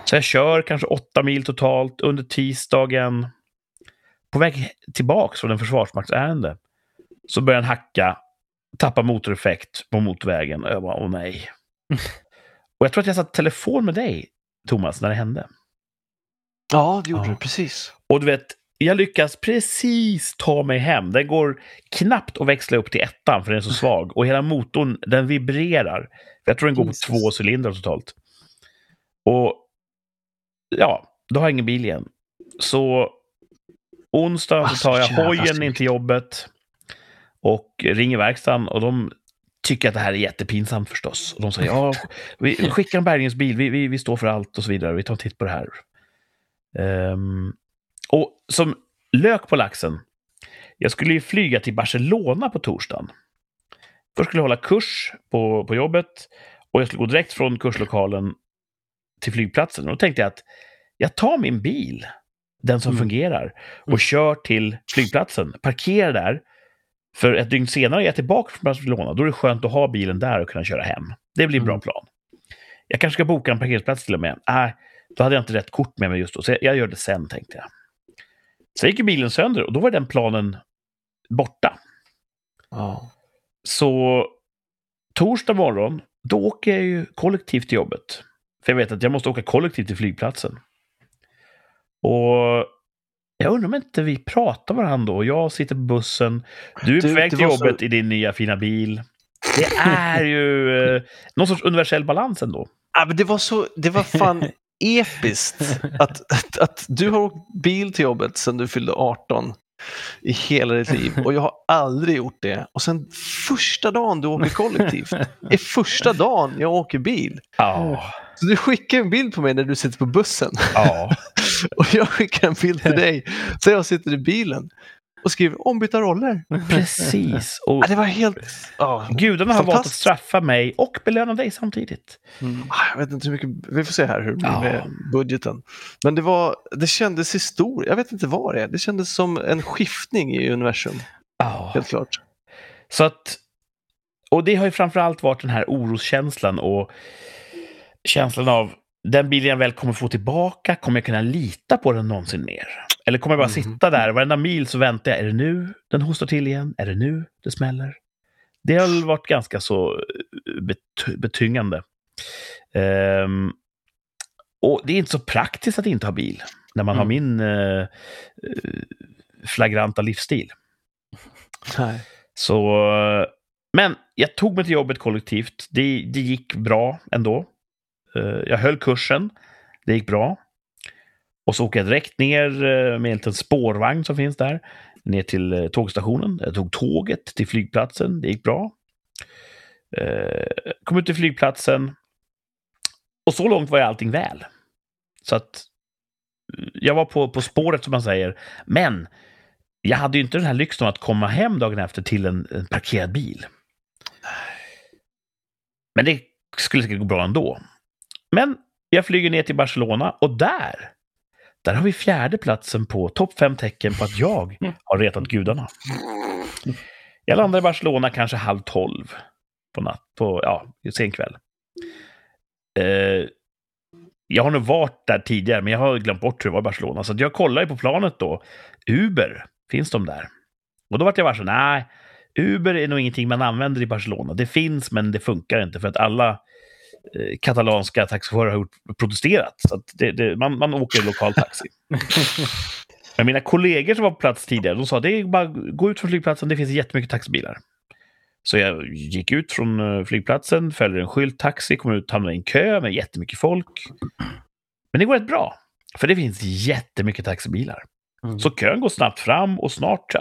Så jag kör kanske åtta mil totalt under tisdagen. På väg tillbaks från en försvarsmaktsärende så börjar den hacka, tappar motoreffekt på motorvägen. Och jag bara, åh nej. Och jag tror att jag satt telefon med dig, Thomas, när det hände. Ja, det gjorde Ja. du precis. Och du vet, jag lyckas precis ta mig hem. Den går knappt att växla upp till ettan för den är så *laughs* svag. Och hela motorn, den vibrerar. Jag tror den går på Jesus. två cylindrar totalt. Och ja, då har jag ingen bil igen. Så onsdag så tar jag hojen in till jobbet och ringer verkstaden och de tycker att det här är jättepinsamt förstås. Och de säger *laughs* ja, vi skickar en bärgningsbil, vi, vi, vi står för allt och så vidare. Vi tar en titt på det här. Ehm, och som lök på laxen, jag skulle ju flyga till Barcelona på torsdagen. Först skulle jag hålla kurs på, på jobbet och jag skulle gå direkt från kurslokalen till flygplatsen. Och då tänkte jag att jag tar min bil, den som Mm. fungerar, och Mm. kör till flygplatsen, parkerar där. För ett dygn senare är jag tillbaka från Barcelona. Då är det skönt att ha bilen där och kunna köra hem. Det blir en bra Mm. plan. Jag kanske ska boka en parkeringsplats till och med. Nej, då hade jag inte rätt kort med mig just då, så jag, gör det sen, tänkte jag. Sen gick ju bilen sönder och då var den planen borta. Ja. Så torsdag morgon, då åker jag ju kollektivt till jobbet. För jag vet att jag måste åka kollektivt till flygplatsen. Och jag undrar om inte vi pratar med varandra då. Jag sitter på bussen, du är på väg till var så- jobbet i din nya fina bil. Det är ju eh, någon sorts universell balans ändå. Ja, men det var så, det var fan *laughs* episkt att, att, att du har åkt bil till jobbet sedan du fyllde 18 i hela ditt liv och jag har aldrig gjort det. Och sen första dagen du åker kollektivt *laughs* är första dagen jag åker bil. Ja, Så du skickar en bild på mig när du sitter på bussen ja. *laughs* och jag skickar en bild till dig så jag sitter i bilen och skriver ombytta roller. *laughs* precis. Och Ja, det var helt... ja. gudarna har valt att straffa mig och belöna dig samtidigt. Mm. Ah, Jag vet inte hur mycket, vi får se här hur det blir Ja. med budgeten. Men det, var, det kändes historiskt, jag vet inte vad det är. Det kändes som en skiftning i universum, Ja. helt klart. Så att, och det har ju framförallt varit den här oroskänslan och känslan av den bilen jag väl kommer få tillbaka, kommer jag kunna lita på den någonsin mer? Eller kommer jag bara Mhm. sitta där varenda mil så väntar jag, är det nu den hostar till igen? Är det nu det smäller? Det har varit ganska så eh, bet- betyngande. Ehm, och det är inte så praktiskt att inte ha bil när man har Mm. min eh, eh, flagranta livsstil. Nej. Så, men jag tog mig till jobbet kollektivt. Det, det gick bra ändå. Eh, jag höll kursen. Det gick bra. Och så åker jag direkt ner eh, med en liten spårvagn som finns där. Ner till eh, tågstationen. Jag tog tåget till flygplatsen. Det gick bra. Kom ut till flygplatsen. Och så långt var ju allting väl. Så att jag var på, på spåret som man säger. Men jag hade ju inte den här lyxen att komma hem dagen efter till en, en parkerad bil. Men det skulle säkert gå bra ändå. Men jag flyger ner till Barcelona och där, där har vi fjärde platsen på topp fem tecken på att jag har retat gudarna. Jag landar i Barcelona kanske halv tolv på natt, på, ja, sen kväll. Eh, jag har nog varit där tidigare, men jag har glömt bort hur det var i Barcelona. Så jag kollar ju på planet då. Uber, finns de där? Och då vart jag varse, nej, Uber är nog ingenting man använder i Barcelona. Det finns, men det funkar inte för att alla katalanska taxichaufförer har protesterat. Så det, det, man, man åker lokal taxi. *laughs* men mina kollegor som var på plats tidigare, de sa det är bara gå ut från flygplatsen, det finns jättemycket taxibilar. Så jag gick ut från eh, flygplatsen, följde en skylt taxi, kom ut, hamnade i en kö med jättemycket folk. Men det går rätt bra, för det finns jättemycket taxibilar. Mm. Så kön går snabbt fram och snart,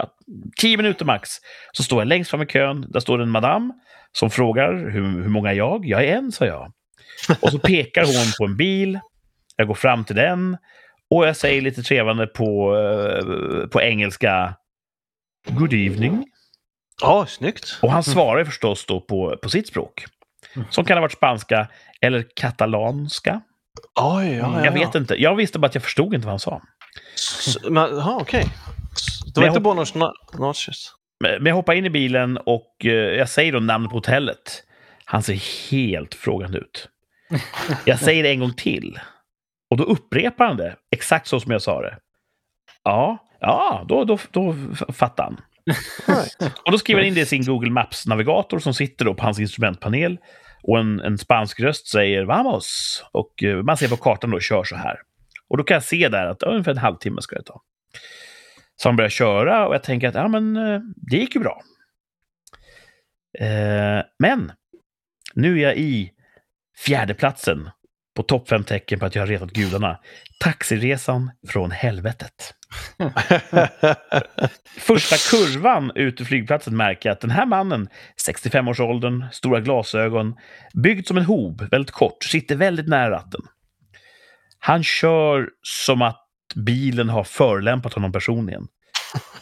tio minuter max, så står jag längst fram i kön. Där står en madam som frågar hur, hur många är jag? Jag är en, sa jag. Och så pekar hon på en bil. Jag går fram till den och jag säger lite trevande på, uh, på engelska Good evening. Ja, snyggt. Och han svarar förstås då på, på sitt språk. Mm. Som kan ha varit spanska eller katalanska. Oj, ja, ja, jag vet inte. Jag visste bara att jag förstod inte vad han sa. Okej. Okay. Det var inte Buenos Noches? Men jag hoppar in i bilen och eh, jag säger då namnet på hotellet. Han ser helt frågande ut. *laughs* Jag säger det en gång till. Och då upprepar han det, exakt så som jag sa det. Ja, ja då, då, då fattar han. och då skriver han in det i sin Google Maps-navigator som sitter då på hans instrumentpanel. Och en, en spansk röst säger ”Vamos!” och eh, man ser på kartan då kör så här. Och då kan jag se där att ungefär en halvtimme ska det ta. Så han börjar köra och jag tänker att ja, men, eh, det gick ju bra. Eh, men nu är jag i fjärdeplatsen på topp fem tecken på att jag har retat gudarna. Taxiresan från helvetet. *laughs* Första kurvan ut ur flygplatsen märker jag att den här mannen, 65-årsåldern, stora glasögon, byggd som en hob, väldigt kort, sitter väldigt nära ratten. Han kör som att bilen har förlämpat honom personligen.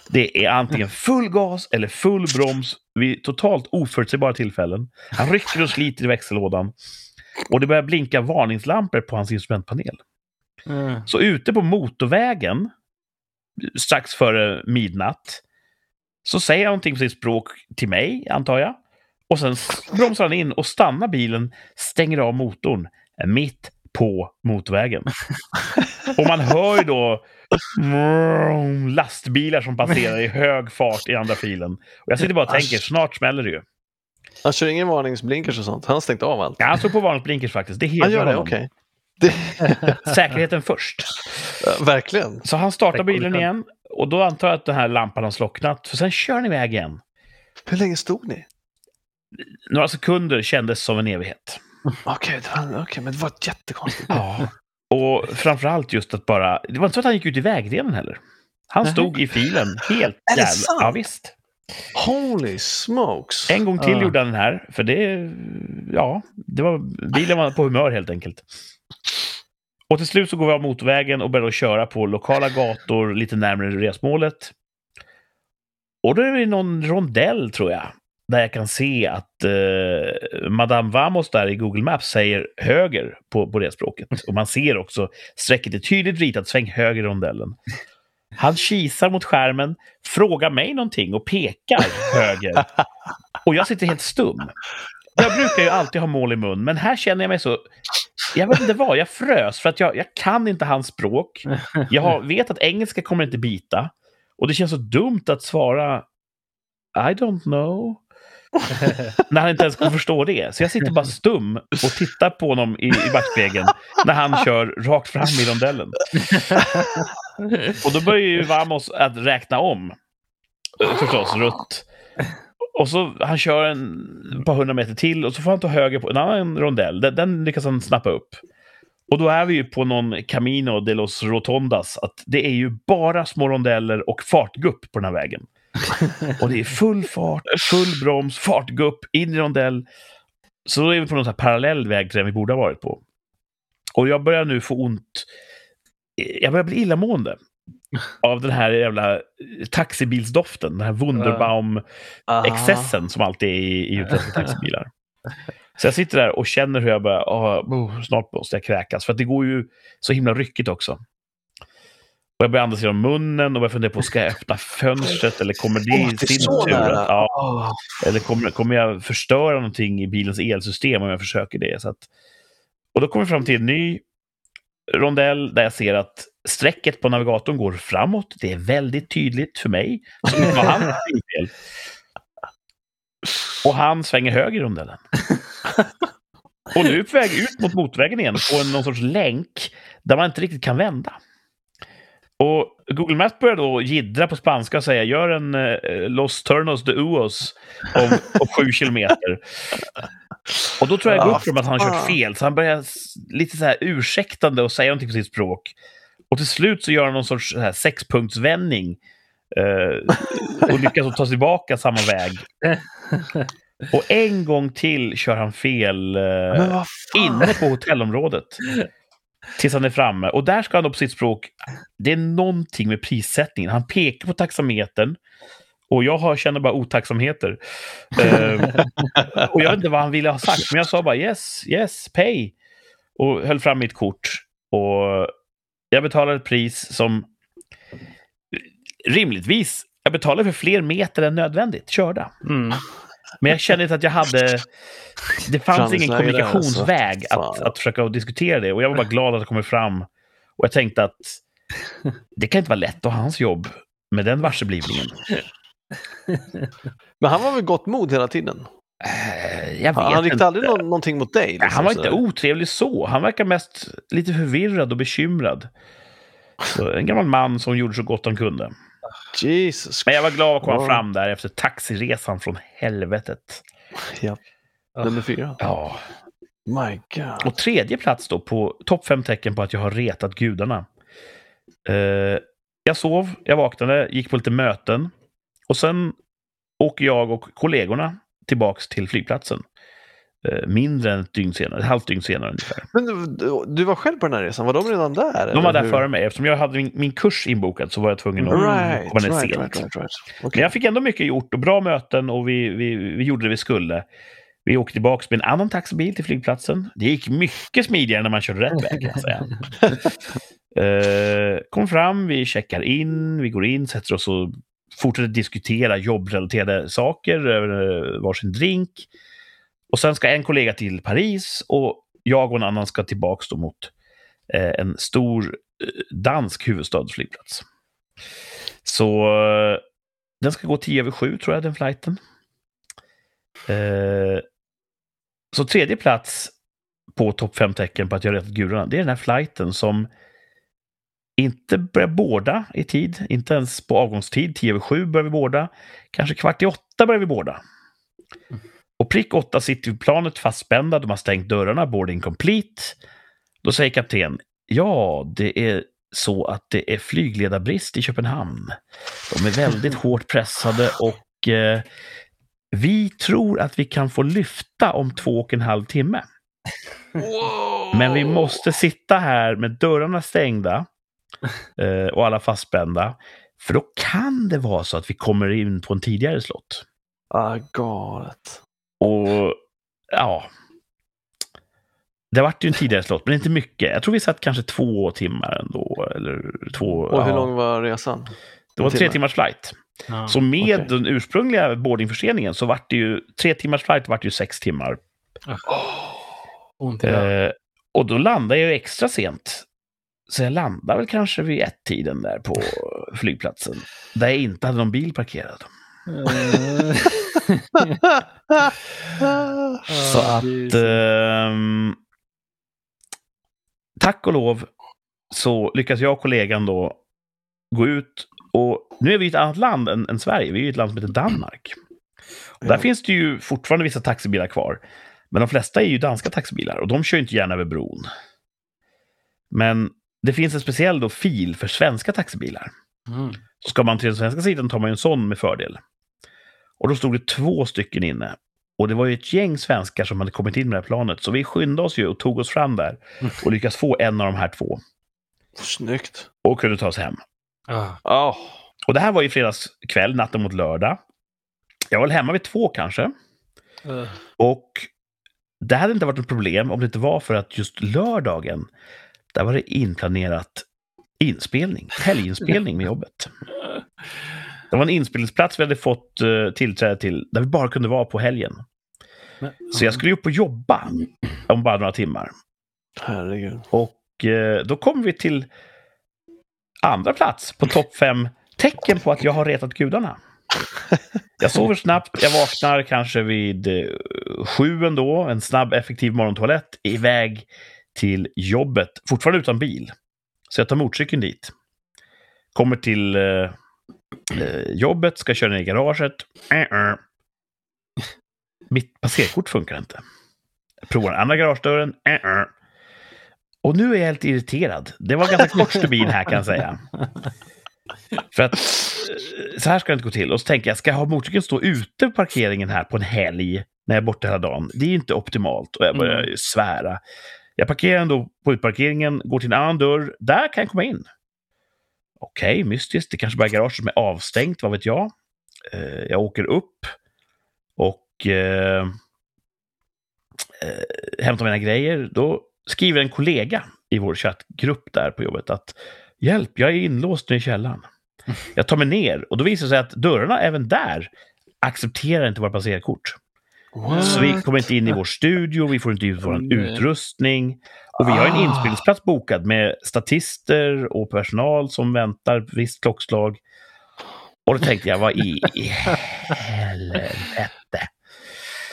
Det är antingen full gas eller full broms vid totalt oförutsägbara tillfällen. Han rycker och sliter i växellådan. Och det börjar blinka varningslampor på hans instrumentpanel. Mm. Så ute på motorvägen, strax före midnatt, så säger han någonting på sitt språk till mig, antar jag. Och sen bromsar han in och stannar bilen, stänger av motorn mitt på motorvägen. och man hör ju då lastbilar som passerar i hög fart i andra filen. Och jag sitter bara och tänker, snart smäller det ju. Han kör ingen varningsblinkers och sånt? Han har stängt av allt? Ja, han står på varningsblinkers faktiskt. Det hedrar honom. Okay. Det... *laughs* Säkerheten först. Ja, verkligen. Så han startar bilen igen och då antar jag att den här lampan har slocknat. För sen kör han iväg igen. Hur länge stod ni? Några sekunder kändes som en evighet. Okej, okay, okay, men det var jättekonstigt. Ja. Och framförallt just att bara... Det var inte så att han gick ut i vägrenen heller. Han stod i filen helt Är det sant? Ja, visst. Holy smokes! En gång till uh. gjorde han den här, för det... Ja, det var, bilen var på humör helt enkelt. Och till slut så går vi av motorvägen och börjar köra på lokala gator lite närmare resmålet. Och då är det någon rondell, tror jag, där jag kan se att eh, Madame Vamos där i Google Maps säger höger på, på det språket. Och man ser också strecket är tydligt ritat, sväng höger i rondellen. Han kisar mot skärmen, frågar mig någonting och pekar höger. Och jag sitter helt stum. Jag brukar ju alltid ha mål i mun, men här känner jag mig så... Jag vet inte vad, jag frös för att jag, jag kan inte hans språk. Jag vet att engelska kommer inte bita. Och det känns så dumt att svara I don't know. *laughs* när han inte ens kan förstå det. Så jag sitter bara stum och tittar på honom i, i backspegeln när han kör rakt fram i rondellen. och då börjar ju Vamos att räkna om. Eh, förstås, rutt. Och så han kör en par hundra meter till och så får han ta höger på en annan rondell. Den, den lyckas han snappa upp. Och då är vi ju på någon Camino de los Rotondas. Att det är ju bara små rondeller och fartgupp på den här vägen och det är full fart, full broms, fartgupp, in i rondell. Så då är vi på någon parallell väg till den vi borde ha varit på. Och jag börjar nu få ont. Jag börjar bli illamående av den här jävla taxibilsdoften. Den här Wunderbaum-excessen som alltid är i, i utländska taxibilar. Så jag sitter där och känner hur jag börjar, oh, snart måste jag kräkas. För att det går ju så himla ryckigt också. Jag börjar andas genom munnen och börjar fundera på, ska jag öppna fönstret eller kommer det i sin tur? Ja, eller kommer, kommer jag förstöra någonting i bilens elsystem om jag försöker det? Så att, och då kommer vi fram till en ny rondell där jag ser att strecket på navigatorn går framåt. Det är väldigt tydligt för mig. Och han svänger höger i rondellen. Och nu är på väg ut mot motorvägen igen på en, någon sorts länk där man inte riktigt kan vända. Och Google Maps börjar då jiddra på spanska och säga gör en eh, Los Turnos de Uos om, om sju kilometer. *laughs* Och då tror jag det går upp för dem att han har kört fel, så han börjar lite så här ursäktande och säga någonting på sitt språk. Och till slut så gör han någon sorts här sexpunktsvändning eh, och lyckas ta sig tillbaka samma väg. Och en gång till kör han fel eh, inne på hotellområdet. Tills han är framme. Och där ska han då på sitt språk... Det är någonting med prissättningen. Han pekar på taxametern. Och jag har, känner bara otacksamheter. uh, och jag vet inte vad han ville ha sagt, men jag sa bara yes, yes, pay. Och höll fram mitt kort. Och jag betalade ett pris som rimligtvis, jag betalade för fler meter än nödvändigt körda. Mm. Men jag kände inte att jag hade... Det fanns ingen där, kommunikationsväg alltså. att, att försöka diskutera det. Och jag var bara glad att det kommer fram. Och jag tänkte att *laughs* det kan inte vara lätt att ha hans jobb med den varseblivningen. Men han var väl gott mod hela tiden? Eh, Jag vet Han, riktade inte. aldrig någon, någonting mot dig? Liksom, Han var inte otrevlig så. Han verkar mest lite förvirrad och bekymrad. Så en gammal man som gjorde så gott han kunde. Jesus. Men jag var glad att komma Ja. fram där efter taxiresan från helvetet. Ja. Nummer fyra. Ja. My God. Och tredje plats då på topp fem tecken på att jag har retat gudarna. Eh, jag sov, jag vaknade, gick på lite möten. Och sen åker jag och kollegorna tillbaks till flygplatsen. Eh, mindre än ett dygn senare, ett halvt dygn senare ungefär. Men du, du, var själv på den här resan, var de redan där? De var där hur? före mig. Eftersom jag hade min, min kurs inbokad så var jag tvungen att Right, komma ner right, sent. right, right, right. Men Okej. jag fick ändå mycket gjort och bra möten och vi, vi, vi gjorde det vi skulle. Vi åkte tillbaka med en annan taxibil till flygplatsen. Det gick mycket smidigare när man körde rätt väg kan säga. *laughs* Eh, kom fram, vi checkar in, vi går in, sätter oss och fortsätter diskutera jobbrelaterade saker över eh, varsin drink. Och sen ska en kollega till Paris och jag och en annan ska tillbaka då mot eh, en stor eh, dansk huvudstadsflygplats. Så eh, den ska gå 10 över 7 tror jag, den flighten. Eh, så tredje plats på topp 5 tecken på att jag har rätt gudarna, det är den här flighten som inte börjar båda i tid, inte ens på avgångstid. 10 över 7 börjar vi båda. Kanske kvart i åtta börjar vi båda. Och prick åtta sitter på planet fastspända, de har stängt dörrarna, boarding complete. Då säger kapten, ja, det är så att det är flygledarbrist i Köpenhamn. De är väldigt *laughs* hårt pressade och eh, vi tror att vi kan få lyfta om två och en halv timme. Men vi måste sitta här med dörrarna stängda *laughs* eh, och alla fastspända. För då kan det vara så att vi kommer in på en tidigare slott. Ah, galet. Och ja. Det vart ju en tidigare slott, men inte mycket. Jag tror vi satt kanske två timmar ändå. Eller två, Och hur ja. lång var resan? Det var en tre timmar? timmars flight. Ja. Så med okej. den ursprungliga boardingförseningen så vart det ju tre timmars flight vart ju sex timmar. Ont i röven. Eh, och då landade jag ju extra sent. Så jag landade väl kanske vid ett-tiden där på flygplatsen. Där jag inte hade någon bil parkerad. *laughs* Eh, Så att... ehm, tack och lov så lyckas jag och kollegan då gå ut och nu är vi i ett annat land än, än Sverige. Vi är i ett land som heter Danmark. Och där finns det ju fortfarande vissa taxibilar kvar. Men de flesta är ju danska taxibilar och de kör inte gärna över bron. Men det finns en speciell då fil för svenska taxibilar. Mm. Så ska man till den svenska sidan tar man ju en sån med fördel. Och då stod det två stycken inne. Och det var ju ett gäng svenskar som hade kommit in med det här planet. Så vi skyndade oss ju och tog oss fram där. Och lyckades få en av de här två. Snyggt. Och kunde ta oss hem. Ah. Oh. Och det här var ju fredags kväll, natten mot lördag. Jag var väl hemma vid två kanske. Eh, Och det hade inte varit ett problem om det inte var för att just lördagen, där var det inplanerat inspelning, helginspelning med jobbet. *laughs* Det var en inspelningsplats vi hade fått uh, tillträde till, där vi bara kunde vara på helgen. men- Så jag skulle upp och jobba om bara några timmar. Herregud. Och Och eh, då kommer vi till andra plats på topp fem tecken på att jag har retat gudarna. Jag sover snabbt, jag vaknar kanske vid eh, sju ändå, en snabb effektiv morgontoalett, iväg till jobbet, fortfarande utan bil. Så jag tar motorcykeln dit. Kommer till eh, jobbet, ska köra ner i garaget. Äh-äh. Mitt passerkort funkar inte. Jag provar andra garagedörren. Äh-äh. Och nu är jag lite irriterad. Det var ganska kort stubin här kan jag säga. För att så här ska det inte gå till. Och så tänker jag, ska jag ha motorcykeln stå ute på parkeringen här på en helg när jag är borta hela dagen? Det är inte optimalt. Och jag börjar Mm. svära. Jag parkerar ändå på utparkeringen, går till en annan dörr. Där kan jag komma in. Okej, mystiskt. Det kanske bara är garaget som är avstängt, vad vet jag. Eh, jag åker upp och eh, eh, hämtar mina grejer. Då skriver en kollega i vår chattgrupp där på jobbet att Hjälp, jag är inlåst nere i källaren. *laughs* Jag tar mig ner och då visar det sig att dörrarna även där accepterar inte våra passerkort. Så vi kommer inte in i vår studio, vi får inte ut vår utrustning. Och vi har en Ah. inspelningsplats bokad med statister och personal som väntar visst klockslag. Och då tänkte jag, vad i helvete?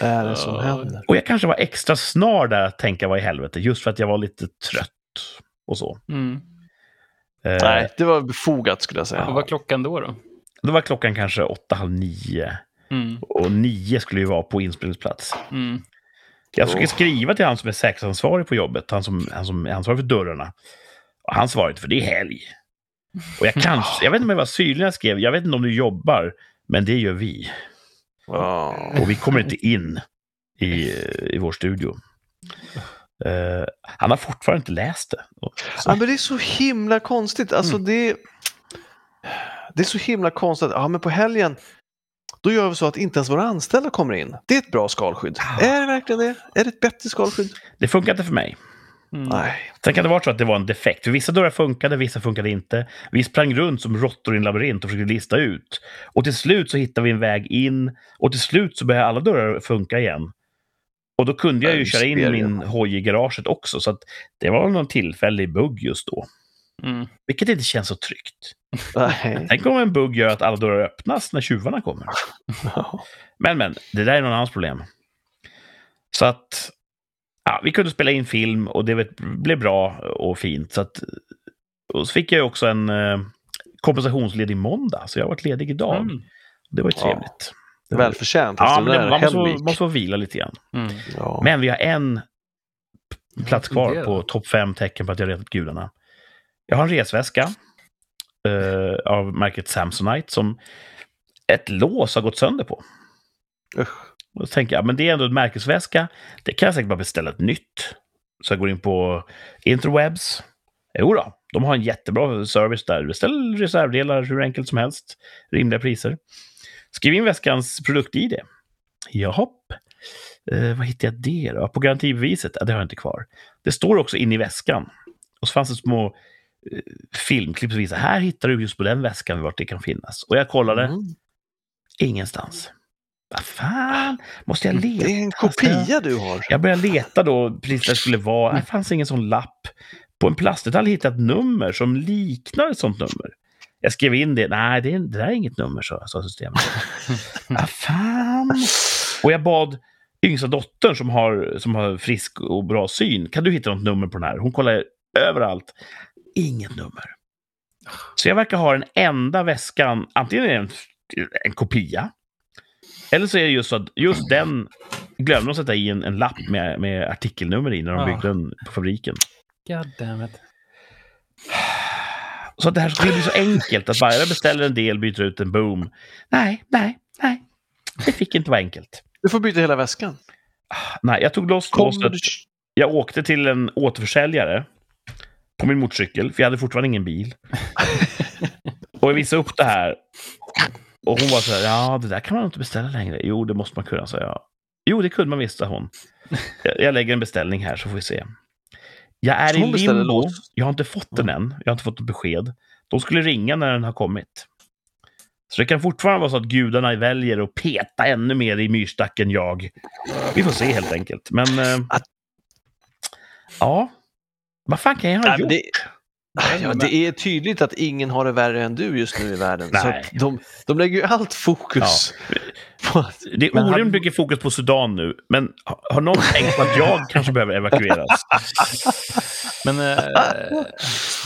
är det som händer? Och jag kanske var extra snar där att tänka vad i helvete, just för att jag var lite trött och så. Mm. Eh, Nej, det var befogat skulle jag säga. Vad var klockan då? då? Då var klockan kanske åtta, halv nio. Mm. Och nio skulle ju vara på inspelningsplats. Mm. Jag Oh. skriva till han som är säkerhetsansvarig på jobbet, han som, han som är ansvarig för dörrarna. Och han svarar inte, för det är helg. Och jag kanske, *laughs* jag vet inte om jag var syrlig när jag skrev, jag vet inte om du jobbar, men det gör vi. Ja. Och vi kommer inte in i, i vår studio. Eh, han har fortfarande inte läst det. Ja, men det är så himla konstigt. Alltså Mm. det, det är så himla konstigt. Ja, men på helgen, då gör vi så att inte ens våra anställda kommer in. Det är ett bra skalskydd. Ah. Är det verkligen det? Är det ett bättre skalskydd? Det funkar inte för mig. Mm. Nej. Sen kan det vara så att det var en defekt. För vissa dörrar funkade, vissa funkade inte. Vi sprang runt som råttor i en labyrint och försökte lista ut. Och till slut så hittade vi en väg in. Och till slut så började alla dörrar funka igen. Och då kunde jag Ja, ju köra in min hoj i garaget också. Så att det var någon tillfällig bugg just då. Mm. Vilket inte känns så tryggt. Tänk om en bugg gör att alla dörrar öppnas när tjuvarna kommer. Men, men, det där är någon annans problem. Så att ja, vi kunde spela in film och det blev bra och fint. Så att, och så fick jag ju också en eh, kompensationsledig måndag, så jag har varit ledig idag. Mm. Det var ju Ja. trevligt. Det var- Välförtjänt Ja, efter men det, man måste, måste få vila lite grann. Mm. Ja. Men vi har en plats kvar på topp fem tecken på att jag retat gudarna. Jag har en resväska eh, av märket Samsonite som ett lås har gått sönder på. Usch. Och så tänker jag, men det är ändå en märkesväska. Det kan jag säkert bara beställa ett nytt. Så jag går in på Interwebs. Jo då, de har en jättebra service där. Beställ reservdelar hur enkelt som helst. Rimliga priser. Skriv in väskans produkt-id. Jahopp. Eh, vad hittar jag det då? På garantibeviset? Ja, det har jag inte kvar. Det står också in i väskan. Och så fanns det små eh, filmklipp som visar här hittar du just på den väskan vart det kan finnas. Och jag kollade, Mm. ingenstans. Vad fan, måste jag leta? Det är en kopia du har. Jag började leta då, precis där det skulle vara. Det fanns ingen sån lapp. På en plastdetalj hittade jag ett nummer som liknar ett sånt nummer. Jag skrev in det. Nej, det, är, det där är inget nummer, sa, sa systemet. *laughs* Vad fan? Och jag bad yngsta dottern som har, som har frisk och bra syn. Kan du hitta något nummer på den här? Hon kollar överallt. Inget nummer. Så jag verkar ha den enda väskan. Antingen är det en, en kopia. Eller så är det just så att just den glömde de sätta i en, en lapp med, med artikelnummer i när de Ah. byggde den på fabriken. God damn it. Så att det här skulle bli så enkelt att bara jag beställer en del, byter ut en boom. Nej, nej, nej. Det fick inte vara enkelt. Du får byta hela väskan. Nej, jag tog loss låset. du... Jag åkte till en återförsäljare på min motorcykel, för jag hade fortfarande ingen bil. och jag visade upp det här. Och hon var så här, ja, det där kan man inte beställa längre. Jo, det måste man kunna, sa jag. Jo, det kunde man visst, sa hon. Jag, jag lägger en beställning här så får vi se. Jag är i limbo. Jag har inte fått den än. Jag har inte fått något besked. De skulle ringa när den har kommit. Så det kan fortfarande vara så att gudarna väljer att peta ännu mer i myrstacken jag. Vi får se helt enkelt. Men... Eh, ja. Vad fan kan jag ha Nej, gjort? det, ja, det är tydligt att ingen har det värre än du just nu i världen. Så Nej. att de, de lägger ju allt fokus på att... Det är Men han- orimligt mycket fokus på Sudan nu, men har någon tänkt på att jag kanske behöver evakueras? *laughs* Men eh,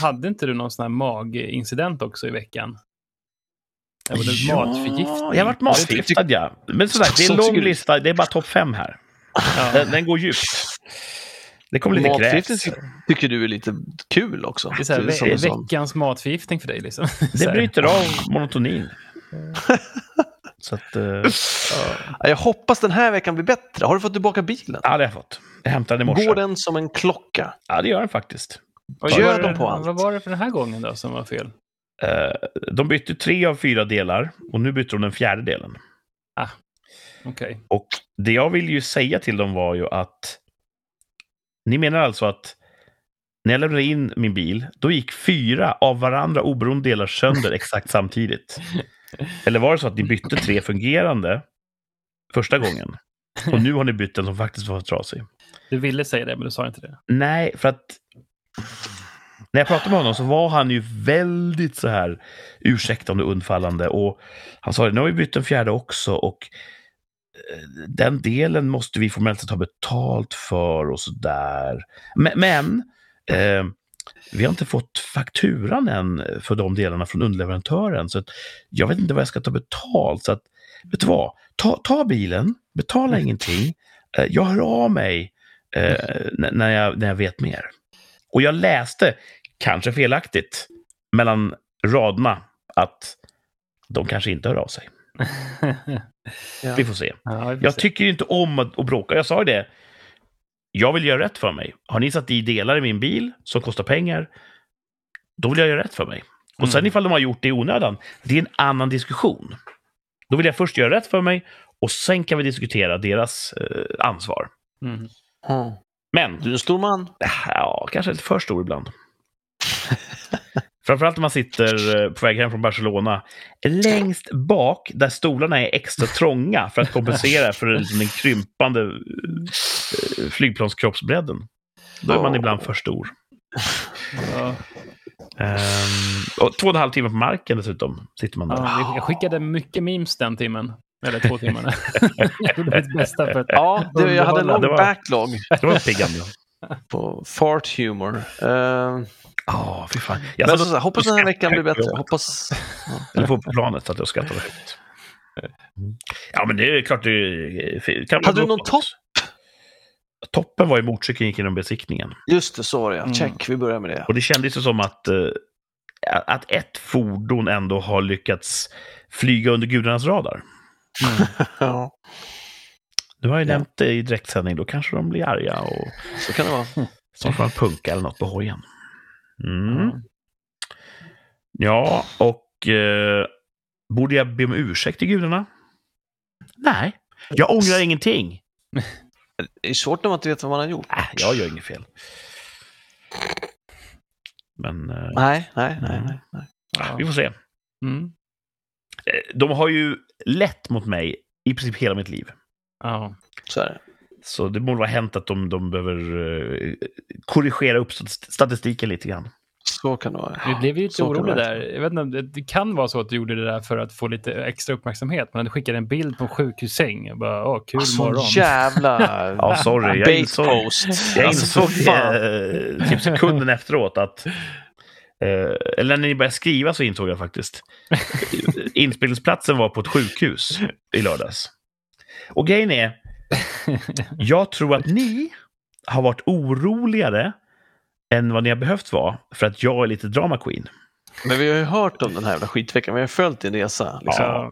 hade inte du någon sån här magincident också i veckan? Det var det matförgiftning. jag har varit matförgiftad, ja. Men sådär, det är en Så lång lista, det är bara topp fem här. Ja. Den, den går djupt. Det kommer lite Matförgiftning kräks. tycker du är lite kul också. Det är så här, Det är som veckans matförgiftning för dig liksom. Det *laughs* bryter av monotonin. *laughs* Så att, eh, Ja, Jag hoppas den här veckan blir bättre. Har du fått tillbaka bilen? ja, det har jag fått. Jag hämtade den i morse. Går den som en klocka? Ja, det gör den faktiskt. Vad Gör var de det- på allt? Vad var det för den här gången då som var fel? Eh, de bytte tre av fyra delar och nu bytte de den fjärde delen. Okej. Och det jag vill ju säga till dem var ju att ni menar alltså att när jag lämnade in min bil, då gick fyra av varandra oberoende delar sönder *laughs* exakt samtidigt. Eller var det så att ni bytte tre fungerande första gången? Och nu har ni bytt en som faktiskt var trasig? Du ville säga det, men du sa inte det. Nej, för att när jag pratade med honom så var han ju väldigt så här ursäktande och undfallande. Och han sa nu har vi bytt en fjärde också och den delen måste vi formellt sett ha betalt för och så där. Men, men eh, vi har inte fått fakturan än för de delarna från underleverantören. Så att jag vet inte vad jag ska ta betalt. Så att, vet du vad? Ta, ta bilen, betala ingenting. Eh, jag hör av mig eh, n- när, jag, när jag vet mer. Och jag läste, kanske felaktigt, mellan raderna att de kanske inte hör av sig. *laughs* Ja. Vi får se. Ja, vi får Jag se. tycker inte om att, att bråka. Jag sa ju det. Jag vill göra rätt för mig. Har ni satt i delar i min bil som kostar pengar, då vill jag göra rätt för mig. Och sen Mm. ifall de har gjort det i onödan, det är en annan diskussion. Då vill jag först göra rätt för mig och sen kan vi diskutera deras eh, ansvar. Mm. Mm. Men Du är en stor man. Ja, kanske lite för stor ibland. *laughs* Framförallt om man sitter eh, på väg hem från Barcelona längst bak där stolarna är extra trånga för att kompensera för liksom den krympande eh, flygplanskroppsbredden. Då är man ibland för stor. Ja. Ehm, och två och en halv timme på marken dessutom sitter man där. Ja, jag skickade mycket memes den timmen. Eller två timmarna. *laughs* jag gjorde mitt bästa för att... Ja, det, jag hade en lång Det var- backlog Det var piggande. På fart humor. Uh, Ja, fy fan. Jag men så, så, hoppas den här veckan blir bättre. Hoppas... Eller på planet att jag skrattade högt. Ja, men det är klart det. Kan Hade du någon topp? Toppen var ju motorcykeln gick genom besiktningen. Just det, så var det ja. Mm. Check, vi börjar med det. Och det kändes ju som att, eh, att ett fordon ändå har lyckats flyga under gudarnas radar. *laughs* Ja, Du har ju Ja. nämnt det i direktsändning, då kanske de blir arga och så kan det vara. snart får man punka eller något på hojen. Mm. Mm. Ja, och eh, borde jag be om ursäkt till gudarna? Nej, jag ångrar ingenting. Det är svårt när man inte vet vad man har gjort. Äh, jag gör inget fel. Men eh, Nej, nej, nej. nej, nej. Ja. vi får se. Mm. Eh, De har ju lett mot mig i princip hela mitt liv. Ja. Så är det. Så det borde vara hänt att de, de behöver eh, korrigera upp stat- statistiken lite grann. Så kan det vara. Vi blev ju lite Så det där. Jag vet inte, det, kan vara så att du gjorde det där för att få lite extra uppmärksamhet. Men du skickade en bild på en sjukhussäng. Jag bara, åh, kul Sån morgon. jävla *laughs* Ja, sorry. Jag insåg, post. jag Alltså, insåg för fan. eh, typ sekunden efteråt att... Eh, eller när ni började skriva så insåg jag faktiskt. *laughs* Inspelningsplatsen var på ett sjukhus i lördags. Och grejen är, *laughs* jag tror att ni har varit oroligare än vad ni har behövt vara för att jag är lite drama queen. Men vi har ju hört om den här jävla skitveckan. Vi har följt din resa. Liksom. Ja.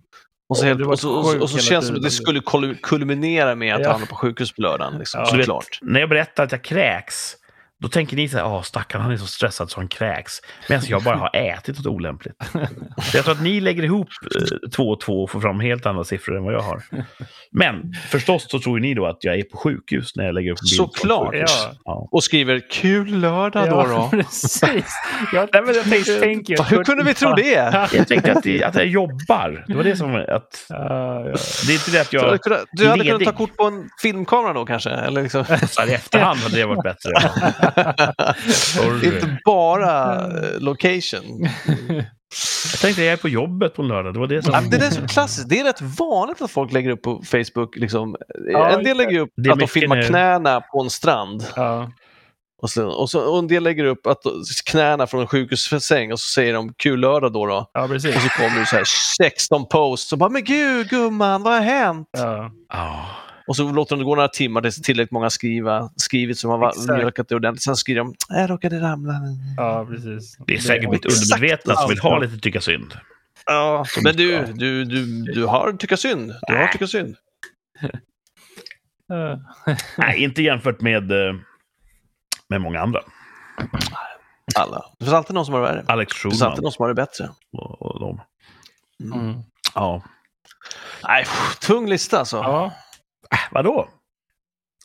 Och så, helt, och så, och så, och så känns det som att det skulle kul- kulminera med att Ja. han hamnar på sjukhus på lördagen. Liksom, Ja. Vet, när jag berättar att jag kräks, då tänker ni så här, åh stackarn, han är så stressad så han kräks. Medan jag bara har ätit något olämpligt. Så jag tror att ni lägger ihop eh, två och två och får fram helt andra siffror än vad jag har. Men förstås så tror ni då att jag är på sjukhus när jag lägger upp en bild. Såklart. Ja. Ja. Och skriver kul lördag då. Ja, då. *laughs* precis. Ja, nej, men jag tänkte, tänk ju. Hur kunde vi tro det? *laughs* Jag tänkte att, det, att jag jobbar. Det var det som var... Att, Ja, ja. det är inte det att Du hade, jag... kunnat, du hade kunnat ta kort på en filmkamera då kanske? Eller liksom. Så här, I efterhand hade det varit bättre. *laughs* *laughs* Inte bara eh, location. Jag tänkte jag är på jobbet på lördag. Det var det som... Ja, det är så klassiskt. Det är rätt vanligt att folk lägger upp på Facebook. Liksom. Ja, en del lägger upp att de filmar nu. knäna på en strand. ja. Och, så, och, så, och en del lägger upp att knäna från en sjukhussäng och så säger de kul lördag då. då. ja, precis. Och så kommer det så här 16 posts och bara men gud gumman, vad har hänt? Ja. Ja. Och så låter de det gå några timmar tills tillräckligt många skriva, skrivit som har va- Exakt. mjölkat det ordentligt. Sen skriver de jag råkade ramla. ja, precis. Det är säkert mitt undermedvetna som vill ha lite tycka synd. Ja, men du, du, du, du har tycka synd. Du har tycka synd. *laughs* Nej, inte jämfört med, eh, med många andra. Alla. Det finns alltid någon som har det värre. Alex Det finns alltid Schulman någon som har det bättre. och, och de. Mm. Ja. Nej, pff, tung lista alltså. Ja. Äh, vadå?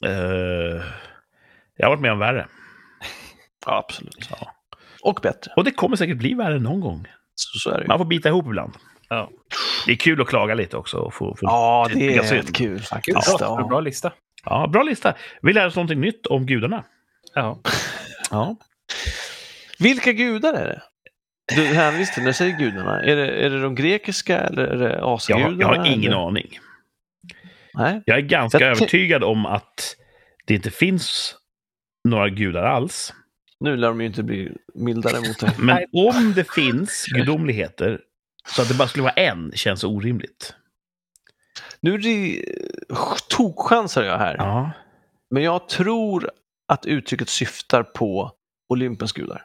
Eh, jag har varit med om värre. Ja, absolut. Ja. Och bättre. Och det kommer säkert bli värre någon gång. Så, så är det ju. Man får bita ihop ibland. Ja. Det är kul att klaga lite också. Och få, få... Ja, det är synd. rätt kul faktiskt. Bra, Ja. bra lista. Ja, bra lista. Vi lär oss någonting nytt om gudarna. Ja. Ja. Vilka gudar är det? Du hänvisar till när du säger gudarna. Är det, är det de grekiska eller är det Jag, har- asagudarna? jag har ingen eller? aning. Nej. Jag är ganska Jag ty- övertygad om att det inte finns några gudar alls. Nu lär de ju inte bli mildare mot dig. *laughs* Men om det finns gudomligheter så att det bara skulle vara en känns orimligt. Nu är det eh, tokchansar jag här. Ja. Men jag tror att uttrycket syftar på Olympens gudar.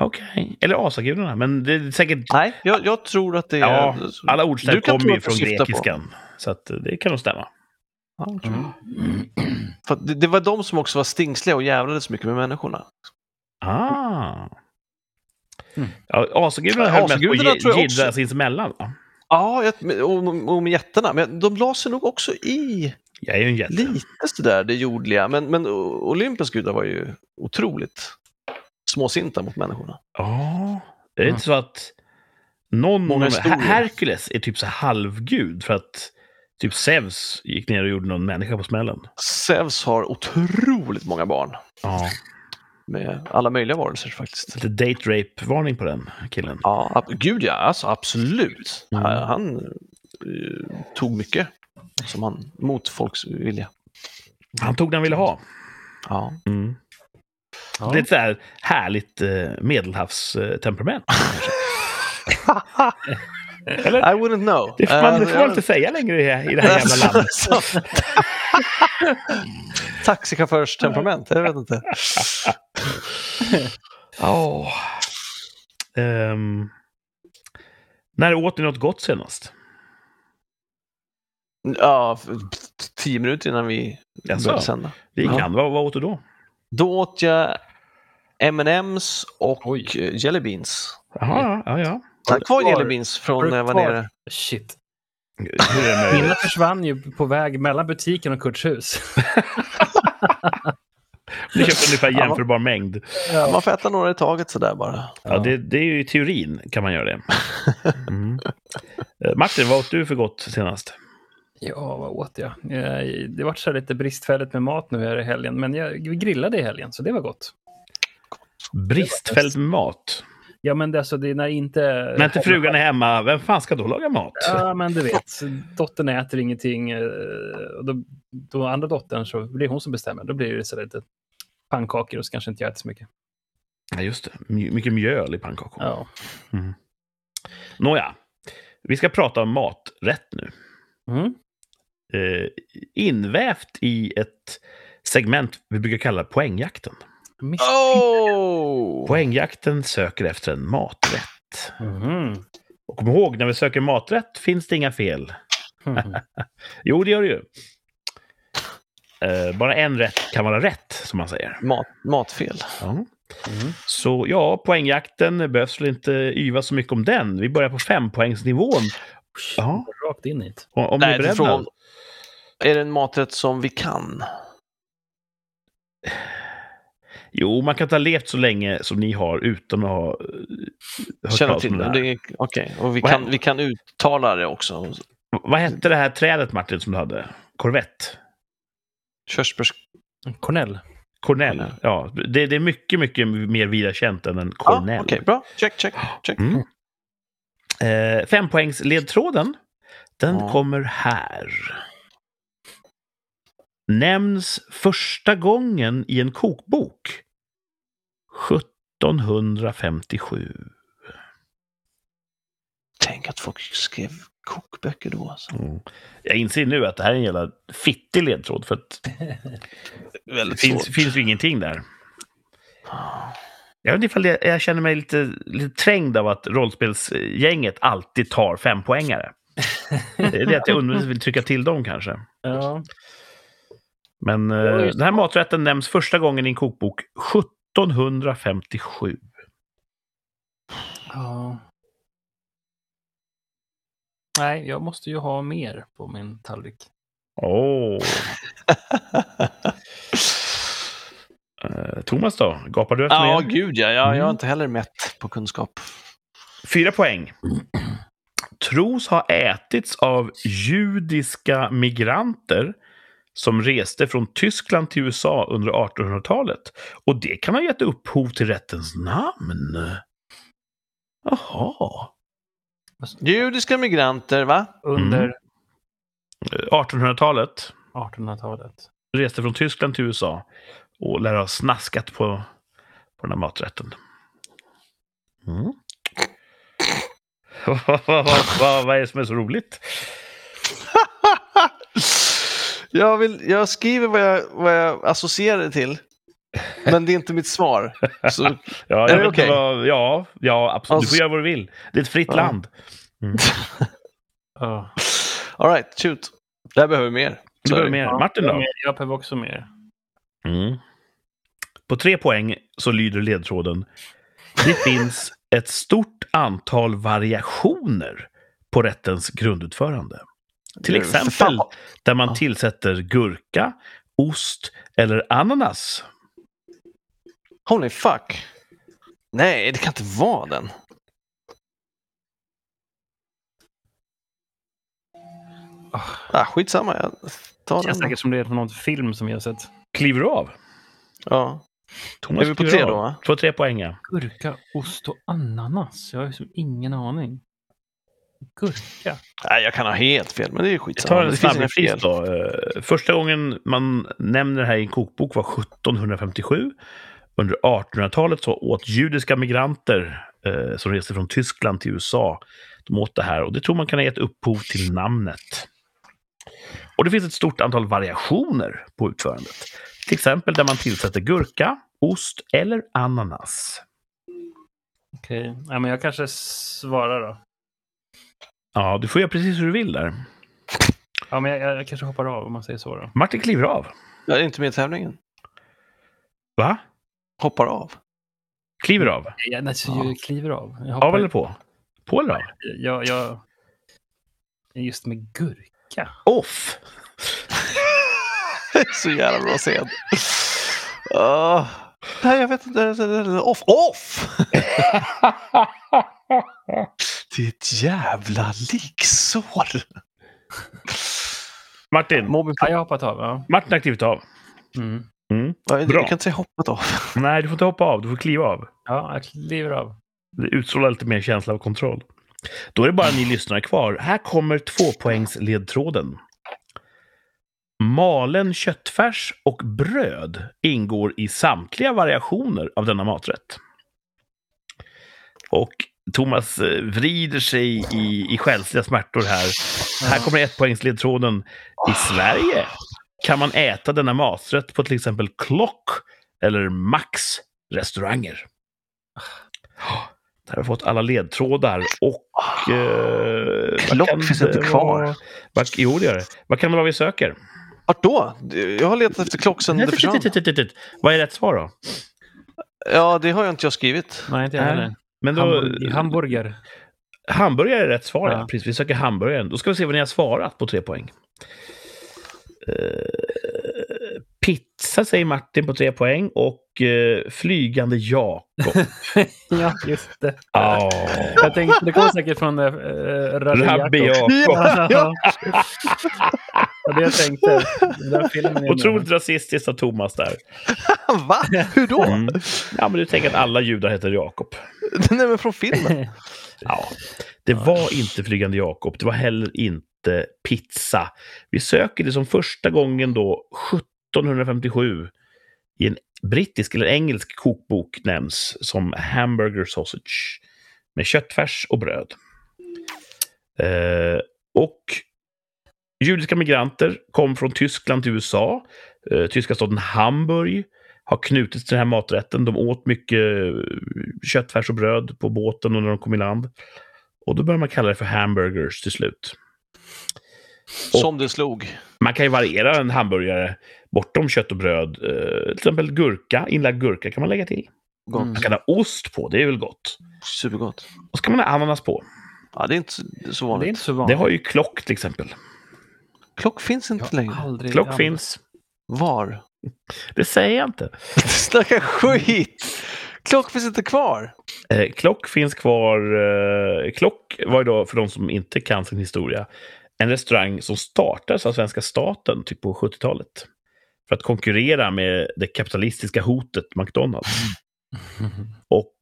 Okej. Eller asagudarna, men det är säkert... Nej, jag, jag tror att det är... Ja, alla kan kommer ju från syftar på. grekiskan. Så att det kan nog stämma. Ja, det. För att det, det var de som också var stingsliga och jävlades mycket med människorna. Ah. Mm. Ja, asagudarna höll mest på att också. sinsemellan. Va? Ja, och, och med jättarna. Men de la sig nog också i Jag är ju en jätte. lite sådär det jordliga. Men, men Olympens gudar var ju otroligt småsinta mot människorna. Ja. Är det inte så att någon... Många Her-. Herkules är typ så halvgud för att typ Zeus gick ner och gjorde någon människa på smällen. Zeus har otroligt många barn. Ja. Med alla möjliga varelser faktiskt. Lite date rape-varning på den killen. Ja, ab- gud ja, alltså absolut. Mm. Han, han eh, tog mycket som han, mot folks vilja. Han tog den han ville ha. Ja. Mm. Ja. Det är ett så här härligt eh, medelhavstemperament. *laughs* Eller? I wouldn't know. Det får man, det Eh, får man inte säga längre i, i det här jävla *laughs* landet. Taxichaufförstemperament, jag vet inte. *laughs* Ja. Ehm, när åt ni något gott senast? Ja, tio minuter innan vi började sända. Det gick Ja. Vad, vad åt du då? Då åt jag M&M's och Oj. eh, Jelly Beans. Jaha, ja, ja. Kvar Kvar- Jelly Beans från när jag var kvar- nere. Shit. Mina försvann ju på väg mellan butiken och Kurts hus. *laughs* Ni köpte ungefär jämförbar mängd. Man får äta några i taget sådär bara. Ja, det, det är ju i teorin kan man göra det. Mm. Eh, Martin, vad åt du för gott senast? Ja, vad åt jag? Eh, Det vart så här lite bristfälligt med mat nu här i helgen, men jag grillade i helgen, så det var gott. Bristfälligt med mat. Ja, men det, alltså, det är när inte... När inte frugan är hemma, vem fan ska då laga mat? Ja, men du vet. Dottern äter ingenting. eh, Och då, då andra dottern så blir det hon som bestämmer. Då blir det så lite pannkakor och så kanske inte jag äter så mycket. Ja, just det. My- mycket mjöl i pannkakor. Ja. Nåja, vi ska prata om maträtt nu. Mm. Eh, invävt i ett segment vi brukar kalla poängjakten. Oh! Poängjakten söker efter en maträtt. Mhm. Och kom ihåg, när vi söker maträtt finns det inga fel. Mhm. *laughs* Jo, det gör det ju. Eh, bara en rätt kan vara rätt, som man säger. Mat, matfel. Ja. Mhm. Så ja, poängjakten behövs väl inte yva så mycket om den. Vi börjar på fempoängsnivån. Ja. Rakt in hit. Om om Nej, ni är det är beredda. frågan om- Är det en maträtt som vi kan? Jo, man kan inte ha levt så länge som ni har utan att ha eh, hört Känner talas om till det det? Okej, och vi Vad kan, vi kan uttala det också. Vad hette det här trädet, Martin, som du hade? Korvett? Körsbärs... Cornell. Cornell. Ja, det, det är mycket, mycket mer vida känt än en Ja, Cornell. Okej, bra. Check, check, check. Mm. Eh, fempoängsledtråden, den Ja. kommer här. Nämns första gången i en kokbok 1757. Tänk att folk skrev kokböcker då. Alltså. Mm. Jag inser nu att det här är en jävla fittig ledtråd för att *laughs* det finns, finns ju ingenting där. Jag vet inte ifall jag, jag känner mig lite, lite trängd av att rollspelsgänget alltid tar fempoängare. Det är det att jag undrar vill trycka till dem kanske. Ja. Men eh, Ja, den här maträtten nämns första gången i en kokbok 1757. ja. Nej, jag måste ju ha mer på min tallrik. Åh! Eh, Thomas då? Gapar du efter Ja, mer? gud ja. Jag, jag är Mm. inte heller mätt på kunskap. Fyra poäng. Tros ha ätits av judiska migranter som reste från Tyskland till USA under 1800-talet. Och det kan ha gett upphov till rättens namn. Jaha. Judiska migranter, va? Under Mm. Eh, 1800-talet. 1800-talet. Reste från Tyskland till USA och lär ha snaskat på, på den här maträtten. Mm. *laughs* vad, vad, vad, vad är det som är så roligt? *laughs* Jag, vill, jag skriver vad jag, vad jag associerar det till. Men det är inte mitt svar. Så, *laughs* Ja, jag det inte vad, ja, ja, absolut. Du Alltså- får göra vad du vill. Det är ett fritt Ja. land. Ja. all right, shoot. Där behöver vi mer. Du behöver mer. Martin då? Jag behöver också mer. Mm. På tre poäng så lyder ledtråden. Det *laughs* finns ett stort antal variationer på rättens grundutförande. Till exempel där man tillsätter gurka, ost eller ananas. Holy fuck. Nej, det kan inte vara den. Ah, skitsamma, jag tar Det känns den. säkert som det är från någon film som jag har sett. Kliver du av? Ja. Thomas Är vi på tre då, va? Två tre poäng. Gurka, ost och ananas. Jag har ju som ingen aning. Gurka. Nej, jag kan ha helt fel, men det är ju Jag skitsamma. tar en det finns inga snabbis fel. då. Eh, Första gången man nämner det här i en kokbok var 1757. Under 1800-talet så åt judiska migranter eh, som reste från Tyskland till USA. De åt det här och det tror man kan ha gett upphov till namnet. Och det finns ett stort antal variationer på utförandet. Till exempel där man tillsätter gurka, ost eller ananas. Okej, ja, men jag kanske svarar då. Ja, du får göra precis hur du vill där. Ja, men jag, jag kanske hoppar av om man säger så då. Martin kliver av. Jag är inte med i tävlingen. Va? Hoppar av. Kliver av? Jag, alltså, Ja. jag kliver av. Jag hoppar, Av eller på? På eller av? Jag, jag, just med gurka. Off! *laughs* Så jävla bra scen. Uh, nej, jag vet inte. Off! Off! *laughs* Ditt jävla liggsår. Martin, Mobbing Ja, jag har hoppat av. Ja. Martin har klivit av. Mm. Mm. Bra. kan inte säga hoppat av. *laughs* Nej, du får inte hoppa av. Du får kliva av. ja, jag kliver av. Det utstrålar lite mer känsla av kontroll. Då är det bara ni lyssnare kvar. Här kommer tvåpoängsledtråden. Malen köttfärs och bröd ingår i samtliga variationer av denna maträtt. Och Thomas eh, vrider sig i, i själsliga smärtor här. Här kommer ettpoängsledtråden. I Sverige kan man äta denna maträtt på till exempel Klock eller Max restauranger. Där har vi fått alla ledtrådar och... Eh, Klock kan finns inte kvar. Vad, jo, det gör det. Vad kan det vara vi söker? Vart då? Jag har letat efter klock sen det försvann. Vad är rätt svar då? Ja, det har jag inte jag skrivit. Nej, inte jag Nej. heller. Men då, Hamburg, hamburgare. hamburgare är rätt svar, ja. Ja. Precis, vi söker hamburgaren. Då ska vi se vad ni har svarat på tre poäng. Eh, pizza säger Martin på tre poäng och eh, flygande Jakob. *laughs* ja, just det. Ja. Jag tänkte, det kommer säkert från äh, Rabbi Rabbi Jakob. Ja. var det jag tänkte. Otroligt rasistiskt av Thomas där. *laughs* Va? Hur då? Mm. Ja, men du tänker att alla judar heter Jakob. *laughs* Nej, men från filmen. *laughs* Ja, det var inte Flygande Jakob. Det var heller inte pizza. Vi söker det som första gången då 1757 i en brittisk eller engelsk kokbok nämns som hamburger sausage med köttfärs och bröd. Eh, och judiska migranter kom från Tyskland till USA. Eh, tyska staden Hamburg har knutits till den här maträtten. De åt mycket eh, köttfärs och bröd på båten och när de kom i land. Och då började man kalla det för hamburgers till slut. Som det slog. Man kan ju variera en hamburgare bortom kött och bröd. Eh, till exempel gurka, inlagd gurka kan man lägga till. Gott. Man kan ha ost på, det är väl gott. Supergott. Och så kan man ha ananas på. Ja, det är inte så- det så Det är vanligt. inte så Det vanligt. har ju klock till exempel. Klock finns inte längre. Klock aldrig. finns. Var? Det säger jag inte. *laughs* Snacka skit! Klock finns inte kvar. Eh, klock finns kvar. Eh, klock var ju då, för de som inte kan sin historia, en restaurang som startades av svenska staten typ på 70-talet. För att konkurrera med det kapitalistiska hotet McDonalds. *laughs* Och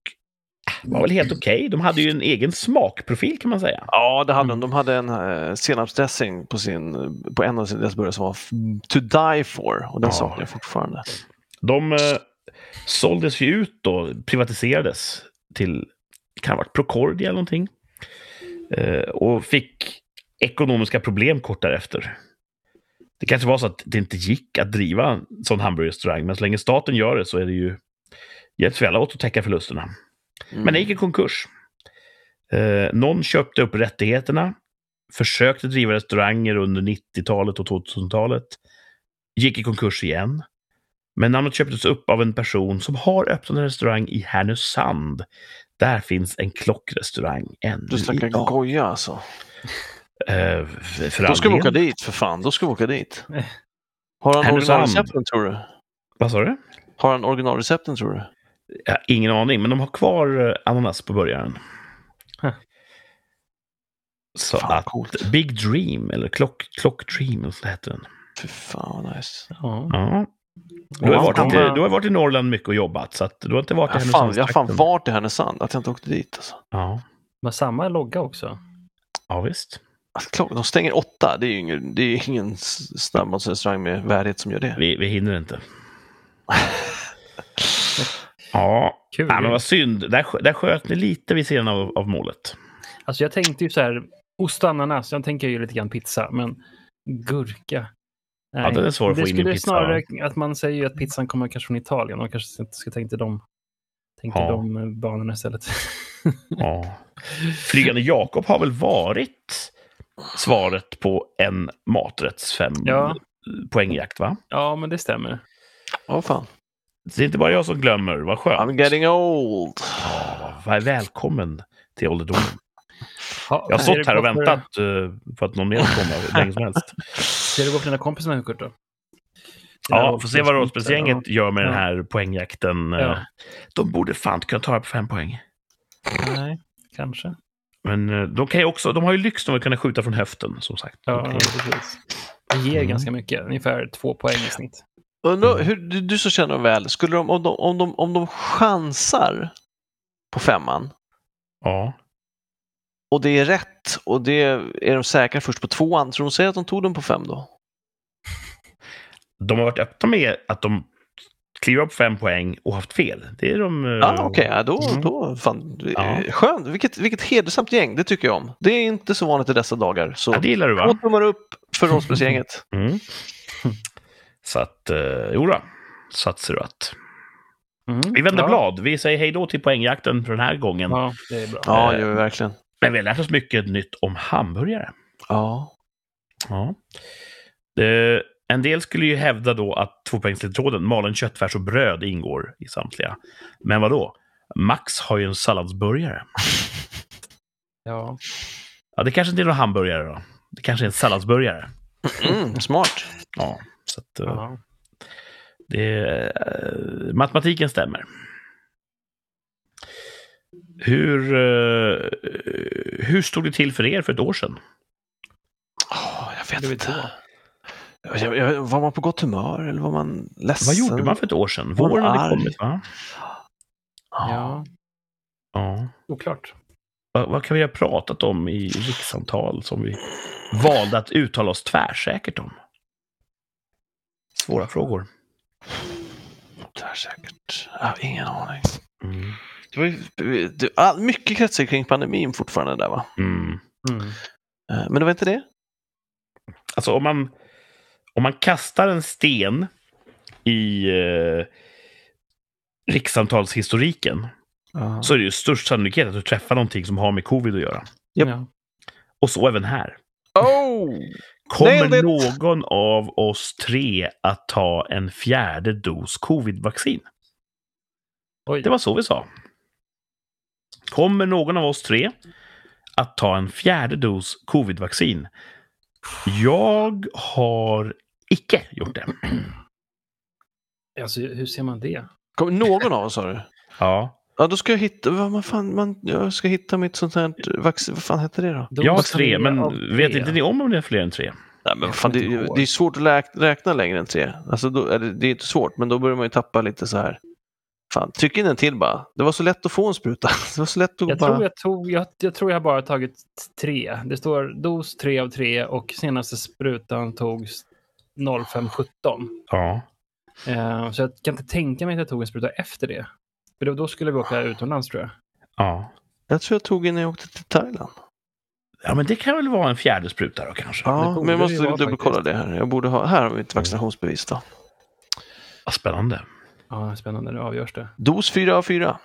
var väl helt okej. De hade ju en egen smakprofil kan man säga. Ja, det hade de. De hade en uh, senapsdressing på, sin, på en av sina deras burgare som var to die for. Och den Ja. saknar jag fortfarande. De eh, såldes ju ut då, privatiserades till, kan ha varit Procordia eller någonting. Eh, och fick ekonomiska problem kort därefter. Det kanske var så att det inte gick att driva en sån hamburgerrestaurang, men så länge staten gör det så är det ju hjälps vi alla åt att täcka förlusterna. Mm. Men det gick i konkurs. Eh, någon köpte upp rättigheterna, försökte driva restauranger under 90-talet och 2000-talet, gick i konkurs igen. Men namnet köptes upp av en person som har öppnat en restaurang i Härnösand. Där finns en klockrestaurang ännu Du snackar goja alltså. Eh, för Då ska vi åka dit för fan. Då ska vi åka dit. Har han originalrecepten tror du? Vad sa du? Har han originalrecepten tror du? Har ingen aning, men de har kvar eh, ananas på burgaren. Huh. Så Fan, att coolt. Big Dream, eller Clock, Clock Dream, eller så heter den. Fy fan vad nice. Ja. Ja. Du har, Ja, varit, vad- du har varit i Norrland mycket och jobbat, så att du har inte varit i Jag har fan, jag har fan varit i Härnösand, att jag inte åkte dit. Alltså. Ja. Men samma logga också. ja, visst. Alltså, de stänger åtta, det är ju ingen, det är ingen snabbmatsrestaurang med värdighet som gör det. Vi, vi hinner inte. *laughs* Ja, Kul. ja men vad synd. Där, där sköt ni lite vid sidan av, av målet. Alltså jag tänkte ju så här, ost och ananas, jag tänker ju lite grann pizza, men gurka. Nej. den är svår att få det in i en skulle pizza, snarare att man säger ju att pizzan kommer kanske från Italien. Man kanske inte ska tänka de, tänkte Ja. de eh, banorna istället. Ja. *laughs* Flygande Jakob har väl varit svaret på en maträtts fem Ja. poängjakt, va? ja, men det stämmer. Åh fan. Det är inte bara jag som glömmer. Vad skönt. I'm getting old. Ja, välkommen till ålderdomen. Jag har stått här och för- väntat eh, på att någon mer ska komma hur länge som helst. *laughs* Ser det gå för dina kompisar nu, Kurt? Då? Ja, får se vad rådspelsgänget gör med den här poängjakten. Eh, Ja. De borde fan inte kunna ta det på fem poäng. Nej, kanske. Men eh, de, kan ju också, de har ju lyxen att kunna skjuta från höften, som sagt. Ja, precis. Det ger Mm. ganska mycket, ungefär två poäng i snitt. Undrar, hur, du, du som känner dem väl, skulle de, om, de, om, de, om de chansar på femman ja. och det är rätt och det är de säkra först på tvåan, tror de säger att de tog den på fem då? De har varit öppna med att de kliver upp fem poäng och haft fel. Det är de... eh, Ja, okej, ja, då, Mm. då fan, Ja. skönt. Vilket, vilket hedersamt gäng, det tycker jag om. Det är inte så vanligt i dessa dagar. Så Ja, det gillar du, två va? tummar upp för *laughs* rollspelsgänget. Mm. Så att, eh, jodå, satsar du att. Mm. Vi vänder ja. blad. Vi säger hej då till poängjakten för den här gången. Ja, det är bra. Ja, Eh. det gör vi verkligen. Men vi har lärt oss mycket nytt om hamburgare. Ja. Ja. Eh, en del skulle ju hävda då att tvåpoängsledtråden, malen köttfärs och bröd, ingår i samtliga. Men vad då? Max har ju en salladsburgare. Ja. Ja, det kanske inte är någon hamburgare då. Det kanske är en salladsburgare. Mm, smart. Ja, så att, eh, Ja. det, eh, matematiken stämmer. Hur, eh, hur stod det till för er för ett år sedan? Åh, jag vet inte. jag. Jag, jag, var man på gott humör eller var man ledsen? Vad gjorde man för ett år sedan? Var Våren hade arg. kommit, va? Ja, Ja. oklart. Vad, vad kan vi ha pratat om i rikssamtal som vi valde att uttala oss tvärsäkert om? Svåra frågor. Tvärsäkert. Jag har ingen aning. Mm. Det var ju, det, all, mycket kretsar kring pandemin fortfarande där va? Mm. Mm. Eh, Men det var inte det? Alltså om man, om man kastar en sten i eh, rikssamtalshistoriken så är det ju störst sannolikhet att du träffar någonting som har med covid att göra. Japp. Ja. Och så även här. Oh! Kommer någon av oss tre att ta en fjärde dos covid-vaccin? Oj. Det var så vi sa. Kommer någon av oss tre att ta en fjärde dos covid-vaccin? Jag har icke gjort det. Alltså, hur ser man det? Kommer någon av oss sa du? Ja, Ja, då ska jag hitta, vad man fan, man, jag ska hitta mitt sånt här vaccin, vad fan heter det då? Dos jag har tre, tre men av vet tre. inte ni om om det är fler än tre? Nej, men fan, det, det är svårt att läk, räkna längre än tre. Alltså, då, eller, det är inte svårt, men då börjar man ju tappa lite så här. Fan, tryck in en till bara. Det var så lätt att få en spruta. *laughs* Det var så lätt att Jag bara... tror jag, tog, jag, jag tror jag bara tagit tre. Det står dos tre av tre och senaste sprutan togs 0517. Ja. Eh, så jag kan inte tänka mig att jag tog en spruta efter det. För då, då skulle vi åka utomlands tror jag. Ja. Jag tror jag tog innan jag åkte till Thailand. Ja, men det kan väl vara en fjärde spruta då kanske? Ja, men jag det måste dubbelkolla det här. Jag borde ha, här har vi ett vaccinationsbevis då. Vad spännande. Ja, spännande. Nu avgörs det. Dos 4 av 4.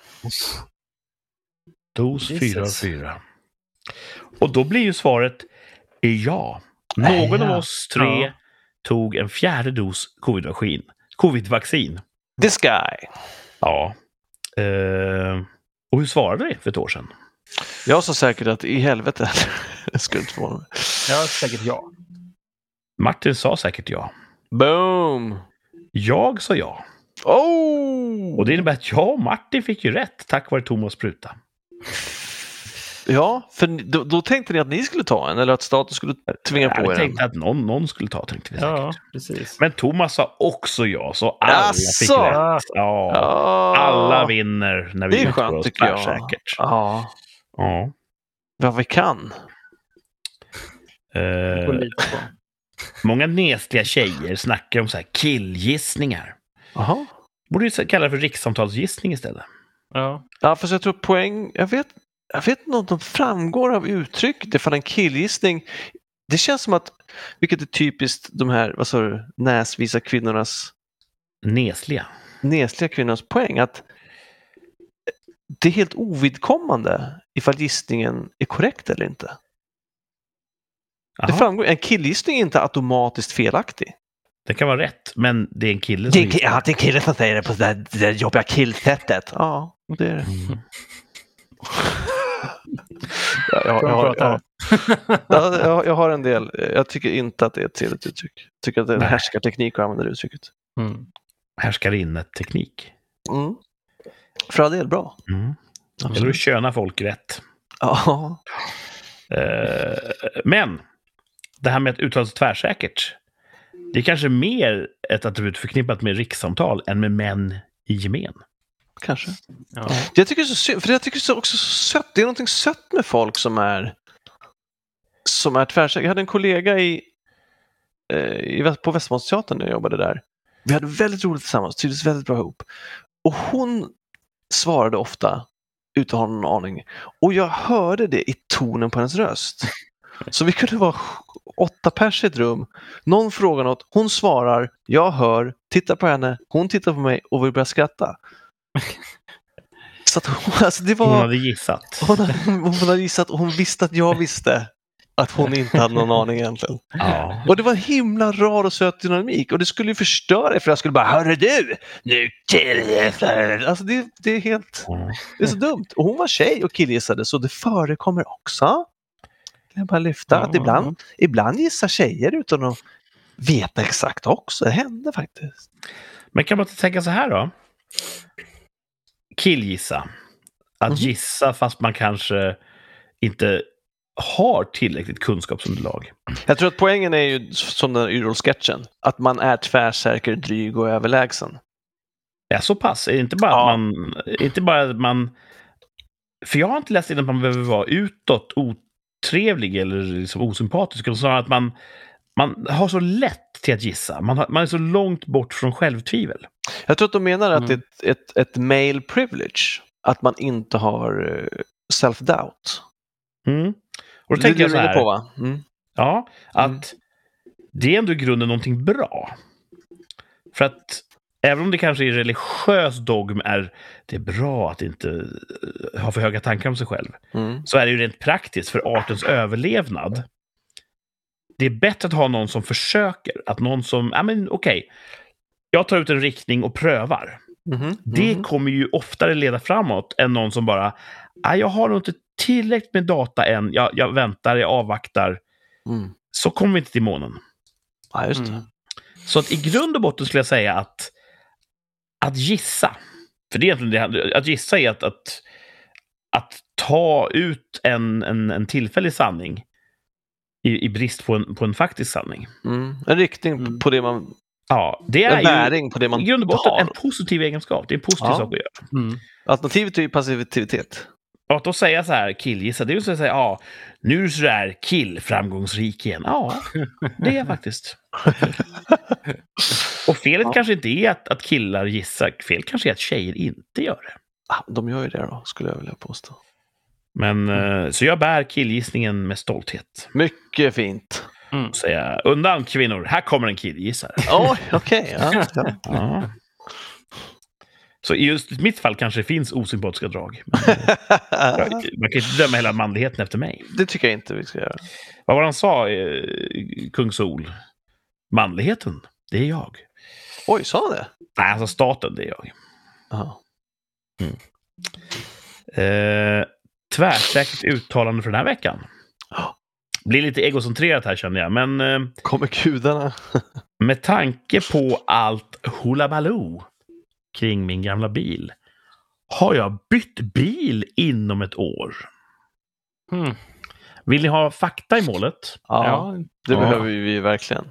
Dos Jesus. fyra av fyra. Och då blir ju svaret är ja. Någon Ja. av oss tre Ja. tog en fjärde dos covid-vaccin. Covid-vaccin. This guy. Ja. Eh, och hur svarade vi för ett år sedan? Jag sa säkert att i helvete. *laughs* jag skulle inte få mig. Ja, säkert ja. Martin sa säkert ja. Boom! Jag sa ja. Oh! Och det innebär att jag och Martin fick ju rätt tack vare Thomas spruta. Ja, för ni- då, då tänkte ni att ni skulle ta en eller att staten skulle tvinga på Jag er en. tänkte att någon, någon skulle ta, tänkte vi säkert. Ja, precis. Men Thomas sa också ja, så alla fick Jaså? rätt. Ja. Ja. Ja. Alla vinner när vi Det är skönt oss tycker jag. tvärsäkert. Ja, Ja. vad vi kan. Eh, på. många nesliga tjejer snackar om så här killgissningar. Jaha. Borde ju kalla det för rikssamtalsgissning istället. Ja. Ja, fast jag tror poäng, jag vet, jag vet inte om de framgår av uttrycket ifall en killgissning, det känns som att, vilket är typiskt de här, vad sa du, näsvisa kvinnornas, Nesliga. nesliga kvinnornas poäng, att det är helt ovidkommande ifall gissningen är korrekt eller inte. Det framgår, en killgissning är inte automatiskt felaktig. det kan vara rätt, men det är en kille som gissar. det är en kille som säger det på det där, det där jobbiga killsättet. Ja, det är det. Mm. *laughs* Ja, jag, jag, jag jag, ja, jag, jag har en del. Jag tycker inte att det är ett trevligt uttryck. Jag tycker att det är en härskarteknik att använda det uttrycket. Mm. Härskarinne-teknik. Mm. För all del bra. Mm. Eller att köna folk rätt. Ja. Eh, men det här med att uttala sig tvärsäkert. Det är kanske mer ett attribut förknippat med rikssamtal än med män i gemen. Kanske. Ja. Jag tycker det är så synd, för jag tycker är också så sött. Det är någonting sött med folk som är som är tvärsäkra. Jag hade en kollega i, eh, i på Västmanlandsteatern när jag jobbade där. Vi hade väldigt roligt tillsammans, trivdes väldigt bra ihop. Och hon svarade ofta utan att ha någon aning. Och jag hörde det i tonen på hennes röst. Så vi kunde vara åtta pers i ett rum. Någon frågar något, hon svarar, jag hör, tittar på henne, hon tittar på mig och vi börjar skratta. *laughs* Så att hon, alltså det var... Hon hade gissat. Hon, hade- hon hade gissat och hon visste att jag visste att hon inte hade någon aning egentligen. Ja. Och det var himla rar och söt dynamik och det skulle ju förstöra för jag skulle bara Hörru du! Nu killgissar Alltså det, det är helt, det är så dumt. Och hon var tjej och killgissade så det förekommer också. Jag bara lyfta att ibland, ibland gissar tjejer utan att veta exakt också. Det hände faktiskt. Men kan man inte tänka så här då? Killgissa. Att Mhm. gissa fast man kanske inte har tillräckligt kunskapsunderlag. Jag tror att poängen är ju som den Yrrol-sketchen, att man är tvärsäker, dryg och överlägsen. Ja, så pass. Är det inte bara Ja. att man... Inte bara att man... För jag har inte läst in att man behöver vara utåt otrevlig eller liksom osympatisk. utan Snarare att man, man har så lätt till att gissa. Man, har, man är så långt bort från självtvivel. Jag tror att de menar att Mm. det är ett, ett, ett male privilege, att man inte har eh, self-doubt. Mm. Och då tänker jag så här. på va? Mm. Ja, att Mm. det är ändå i grunden någonting bra. För att även om det kanske i religiös dogm är det är bra att inte eh, ha för höga tankar om sig själv, Mm. så är det ju rent praktiskt för artens överlevnad. Det är bättre att ha någon som försöker, att någon som, ja men okej, jag tar ut en riktning och prövar. Mhm. Det Mhm. kommer ju oftare leda framåt än någon som bara, "Ah, jag har nog inte tillräckligt med data än, jag, jag väntar, jag avvaktar. Mm. Så kommer vi inte till månen. Ja, just det. Mm. Så att i grund och botten skulle jag säga att att gissa, för det är egentligen det, att gissa är att, att, att ta ut en, en, en tillfällig sanning i, i brist på en, på en faktisk sanning. Mm. En riktning Mm. på det man, Ja, det en är ju bäring på det man i grund och botten har. en positiv egenskap. Det är en positiv Ja. sak att göra. Mm. Alternativet är ju passivitet. Och att då säga så här, killgissa, det är ju så att säga, ja, nu är du så där kill-framgångsrik igen. Ja, det är jag faktiskt. *laughs* Och felet Ja. kanske inte är att, att killar gissar, fel kanske är att tjejer inte gör det. Ah, de gör ju det då, skulle jag vilja påstå. Men, eh, så jag bär killgissningen med stolthet. Mycket fint. Och säga, undan kvinnor, här kommer en killgissare. Oj, okej. ja, *laughs* ja. Ja. Så i just mitt fall kanske det finns osympatiska drag. Man kan inte döma hela manligheten efter mig. det tycker jag inte vi ska göra. Vad var det han sa, eh, kung Sol? Manligheten, det är jag. Oj, sa han det? Nej, alltså staten, det är jag. Jaha. Eh, tvärsäkert uttalande för den här veckan. Ja. Blir lite egocentrerat här känner jag, men eh, Kommer gudarna? *laughs* med tanke på allt hullabaloo kring min gamla bil har jag bytt bil inom ett år. Mm. Vill ni ha fakta i målet? Ja, Ja. det Ja. behöver vi verkligen.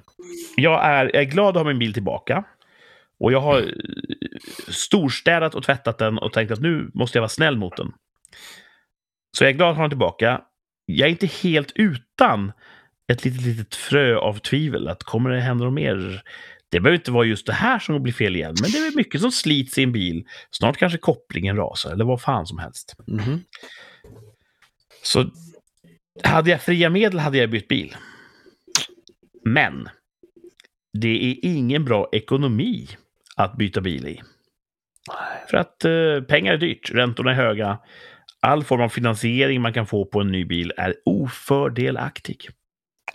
Jag är, jag är glad att ha min bil tillbaka. Och jag har eh, storstädat och tvättat den och tänkt att nu måste jag vara snäll mot den. Så jag är glad att ha den tillbaka. Jag är inte helt utan ett litet, litet frö av tvivel. Att kommer det hända något mer? Det behöver inte vara just det här som blir fel igen, men det är mycket som slits i en bil. Snart kanske kopplingen rasar, eller vad fan som helst. Mhm. Så hade jag fria medel hade jag bytt bil. Men det är ingen bra ekonomi att byta bil i. För att eh, pengar är dyrt, räntorna är höga. All form av finansiering man kan få på en ny bil är ofördelaktig.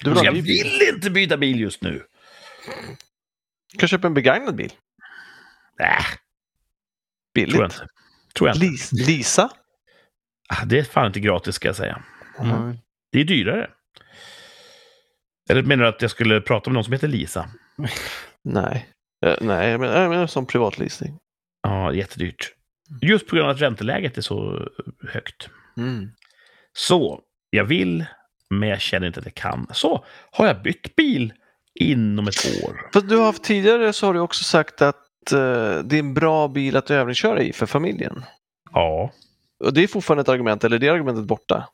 Du vill jag vill inte byta bil just nu. Du kan köpa en begagnad bil. Äh, Billigt. tror jag inte. Tror jag inte. Lis- Lisa? Ah, Det är fan inte gratis ska jag säga. Mm. Det är dyrare. Eller menar du att jag skulle prata med någon som heter Lisa? Nej. Eh, nej, jag menar, jag menar som privatleasing. Ja, jättedyrt. Just på grund av att ränteläget är så högt. Mm. Så, jag vill, men jag känner inte att jag kan. Så, har jag bytt bil inom ett år? För du har haft tidigare så har du också sagt att eh, det är en bra bil att övningsköra i för familjen. Ja, Och det är fortfarande ett argument, eller är det argumentet borta?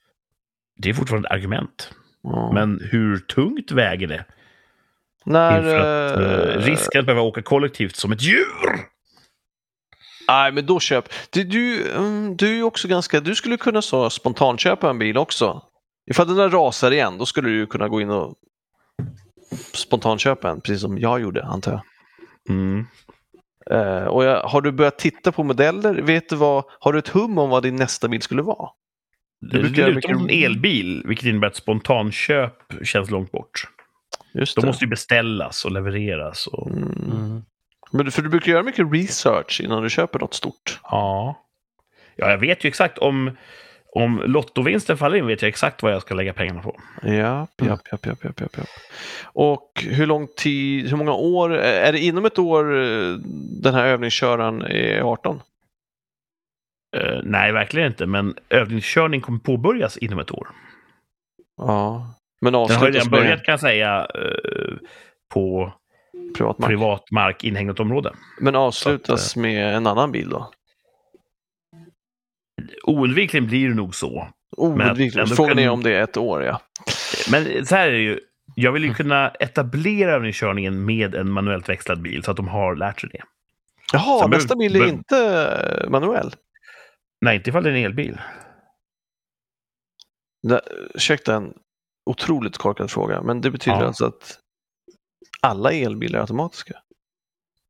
det är fortfarande ett argument. Ja. Men hur tungt väger det? När... Inför att, eh, eh, risken att behöva åka kollektivt som ett djur? Nej, men då köp. Du, du, mm, du är också ganska... Du skulle kunna så spontanköpa en bil också. Ifall den där rasar igen, då skulle du ju kunna gå in och spontanköpa en, precis som jag gjorde, antar jag. Mm. Eh, och jag, har du börjat titta på modeller? Vet du vad, har du ett hum om vad din nästa bil skulle vara? Det brukar mot en mycket- elbil, vilket innebär att spontanköp känns långt bort. Just De det. måste ju beställas och levereras. Och... Mm. Mm. Men, för du brukar göra mycket research innan du köper något stort. Ja. ja, jag vet ju exakt om, om lottovinsten faller in vet jag exakt vad jag ska lägga pengarna på. Ja, japp, japp, japp, japp, japp, japp. Och hur lång tid, hur många år, är det inom ett år eh, den här övningsköraren är 18? Eh, nej, verkligen inte. Men övningskörning kommer påbörjas inom ett år. Ja. Men Den har avslutas redan med börjat kan jag säga eh, på privat mark. privat mark inhägnat område. Men avslutas Så att, med en annan bil då? Oundvikligen blir det nog så. ändå Oundvikligt. Frågan är om det är ett år, ja. Men så här är det ju. Jag vill ju kunna etablera övningskörningen med en manuellt växlad bil så att de har lärt sig det. Jaha, Sen nästa bil är inte eh, manuell. Nej, inte ifall det är en elbil. Ursäkta en otroligt korkad fråga, men det betyder Ja. alltså att alla elbilar automatiska?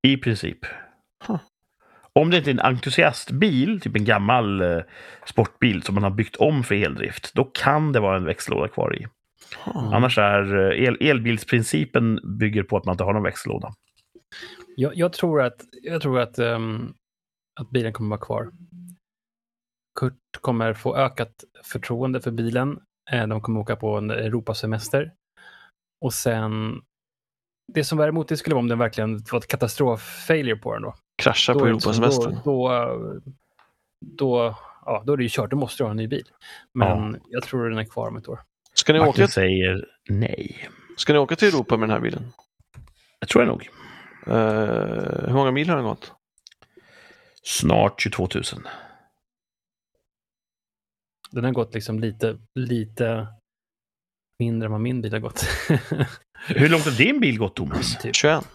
I princip. Huh. Om det inte är en entusiastbil, typ en gammal eh, sportbil som man har byggt om för eldrift, då kan det vara en växellåda kvar i. Huh. Annars är eh, el, elbilsprincipen bygger på att man inte har någon växellåda. Jag, jag tror att, jag tror att, ehm, att bilen kommer vara kvar. Kurt kommer få ökat förtroende för bilen. Eh, De kommer åka på en Europasemester. Och sen, det som var emot det skulle vara om den verkligen var ett katastrof-failure på den då. Krascha då på är det liksom- Europasemestern. Då, då, då, ja, då är det ju kört, då måste du ha en ny bil. Men jag tror den är kvar om ett år. Ska ni, Martin åka, säger nej. ska ni åka till Europa med den här bilen? Det tror jag nog. Eh, hur många mil har den gått? Snart 22 000. Den har gått liksom lite, lite mindre än vad min bil har gått. *laughs* Hur långt har din bil gått, Thomas? typ. 21?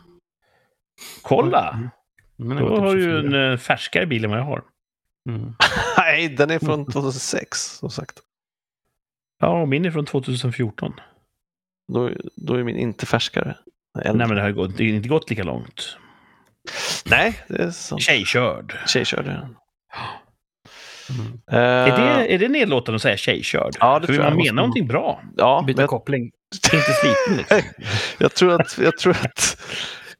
Kolla! Mm. Men den har Då gått har typ du ju 24. en eh, färskare bil än vad jag har. Mm. Nej, den är från 2006 som sagt. Ja, och min är från 2014. Då, då är min inte färskare. Nej, men det har ju gått, det har inte gått lika långt. Nej, det är sant. Tjejkörd. Tjejkörde den. Mm. Eh, Är det, är det nedlåtande att säga tjejkörd? Ja, det För tror man jag. menar någonting bra. ja, Byta jag, koppling. Inte sliten liksom. *laughs* jag tror att, jag tror att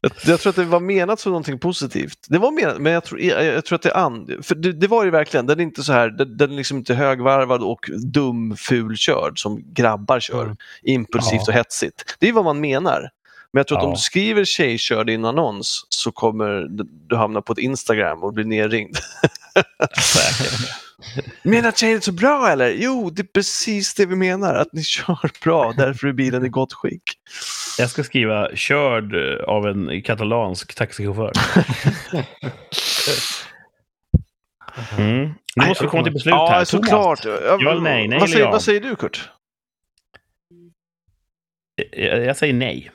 jag, jag tror att det var menat som någonting positivt. Det var menat, men jag tror, jag, jag tror att det är and, för det, det var ju verkligen, den är inte så här, den, den är liksom inte högvarvad och dum, fulkörd som grabbar kör. Mm. Impulsivt Ja. och hetsigt. Det är vad man menar. Men jag tror att om Ja. du skriver tjejkörd i en annons så kommer du- hamna på ett Instagram och bli nerringd. Säkert. Menar tjejer så bra eller? Jo, det är precis det vi menar, att ni kör bra, därför är bilen i gott skick. Jag ska skriva körd eh, av en katalansk taxichaufför. Mm. Nu måste vi komma till beslut ja, här. såklart. Ja, Ja nej? Nej vad, säger, ja? vad säger du Kurt? jag, jag säger nej.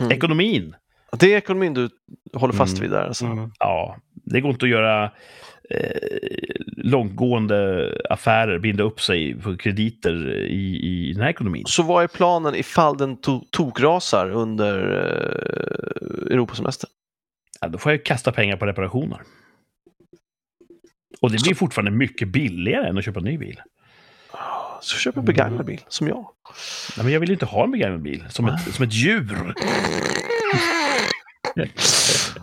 Mm. Ekonomin. Det är ekonomin du håller fast Mm. vid där. Alltså. Mm. Ja, det går inte att göra eh, långtgående affärer, binda upp sig på krediter i, i den här ekonomin. Så vad är planen ifall den to tokrasar under eh, Europasemestern? Ja, då får jag ju kasta pengar på reparationer. Och det blir fortfarande mycket billigare än att köpa en ny bil. Så köp en begagnad bil, som jag. Nej, men jag vill ju inte ha en begagnad bil som ett, som ett djur.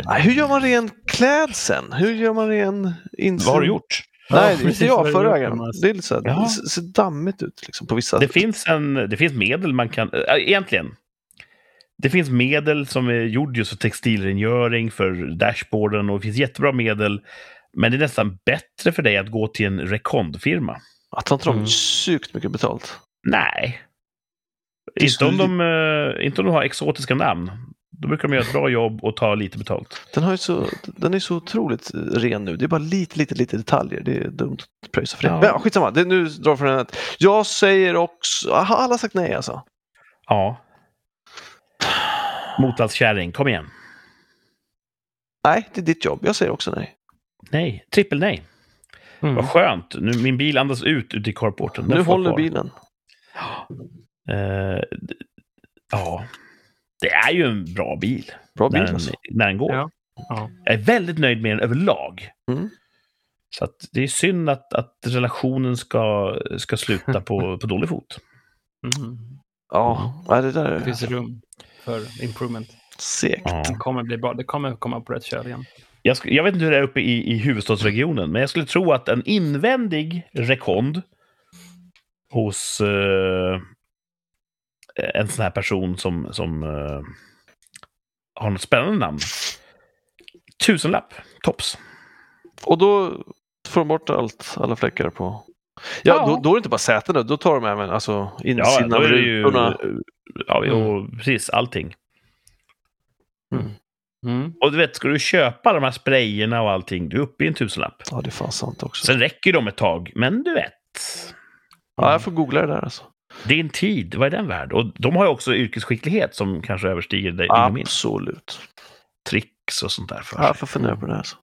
Nej, hur gör man ren klädseln? Hur gör man ren insyn? Vad har du gjort? Nej, Ja, det är inte jag förra. Thomas. Det är lite så här, Ja. det ser- ser dammigt ut liksom, på vissa Det finns, en, det finns medel man kan... Äh, egentligen. Det finns medel som är gjord just för textilrengöring, för dashboarden och det finns jättebra medel. Men det är nästan bättre för dig att gå till en rekondfirma. Att han tar Mm. sjukt mycket betalt. Nej. Inte om, de, eh, inte om de har exotiska namn. Då brukar de göra ett bra jobb och ta lite betalt. Den, har ju så, den är så otroligt ren nu. Det är bara lite, lite, lite detaljer. Det är dumt att pröjsa för det. Ja. Men skitsamma, det, nu drar jag från den. att Jag säger också... Har alla sagt nej alltså? Ja. Motvallskärring, kom igen. Nej, det är ditt jobb. Jag säger också nej. Nej, trippel nej. Mm. Vad skönt. Nu, min bil andas ut ute i carporten. Den nu håller kvar. bilen. *gasps* Eh, ja, det är ju en bra bil. Bra bil när, den, alltså. när den går. Ja. Ja. Jag är väldigt nöjd med den överlag. Mm. Så att det är synd att, att relationen ska, ska sluta på, *laughs* på dålig fot. Mm. Ja, nej, det där Det är finns rum för improvement. segt. Ja. Det kommer bli bra. Det kommer komma på rätt köl igen. Jag, jag vet inte hur det är uppe i, i huvudstadsregionen, men jag skulle tro att en invändig rekond hos eh, en sån här person som, som eh, har något spännande namn. Tusenlapp, tops. Och då får de bort allt, alla fläckar på Ja, Ja. Då, då är det inte bara sätena, då tar de även alltså, Ja, insidan av ju... rutorna. Ja, och precis allting. Mm. Och du vet, ska du köpa de här sprayerna och allting, du är uppe i en tusenlapp. Ja, det är fan sant också. Sen räcker de ett tag, men du vet. Ja, jag får googla det där alltså. Din tid, vad är den värd? Och de har ju också yrkesskicklighet som kanske överstiger dig-. Absolut. Tricks och sånt där för sig. jag får fundera på det här. Alltså.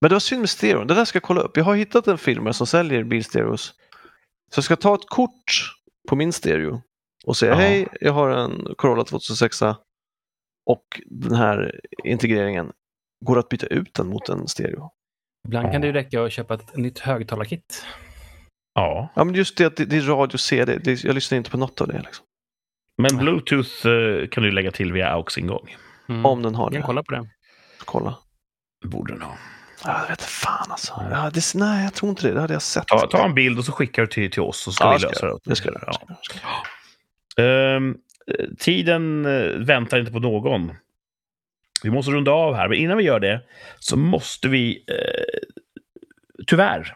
Men det var synd med stereon. Det där ska jag kolla upp. Jag har hittat en firma som säljer bilstereos. Så jag ska ta ett kort på min stereo och säga Ja. hej, jag har en Corolla 2006 och den här integreringen. Går det att byta ut den mot en stereo? Ibland kan det ju räcka att köpa ett nytt högtalarkit. Ja, Ja, men just det att det, det är radio och CD. Det, jag lyssnar inte på något av det. Liksom. men Bluetooth eh, kan du lägga till via AUX-ingång. Mm. Om den har Jag kan det. kolla på det. Kolla. Borde den ha. Ja, jag vet inte fan alltså. Ja, det, nej, jag tror inte det. Det hade jag sett. Ta, ta en bild och så skickar du till, till oss så ska Ja, vi lösa det. Det ska jag. Ja. Ska eh, tiden eh, väntar inte på någon. Vi måste runda av här, men innan vi gör det så måste vi eh, tyvärr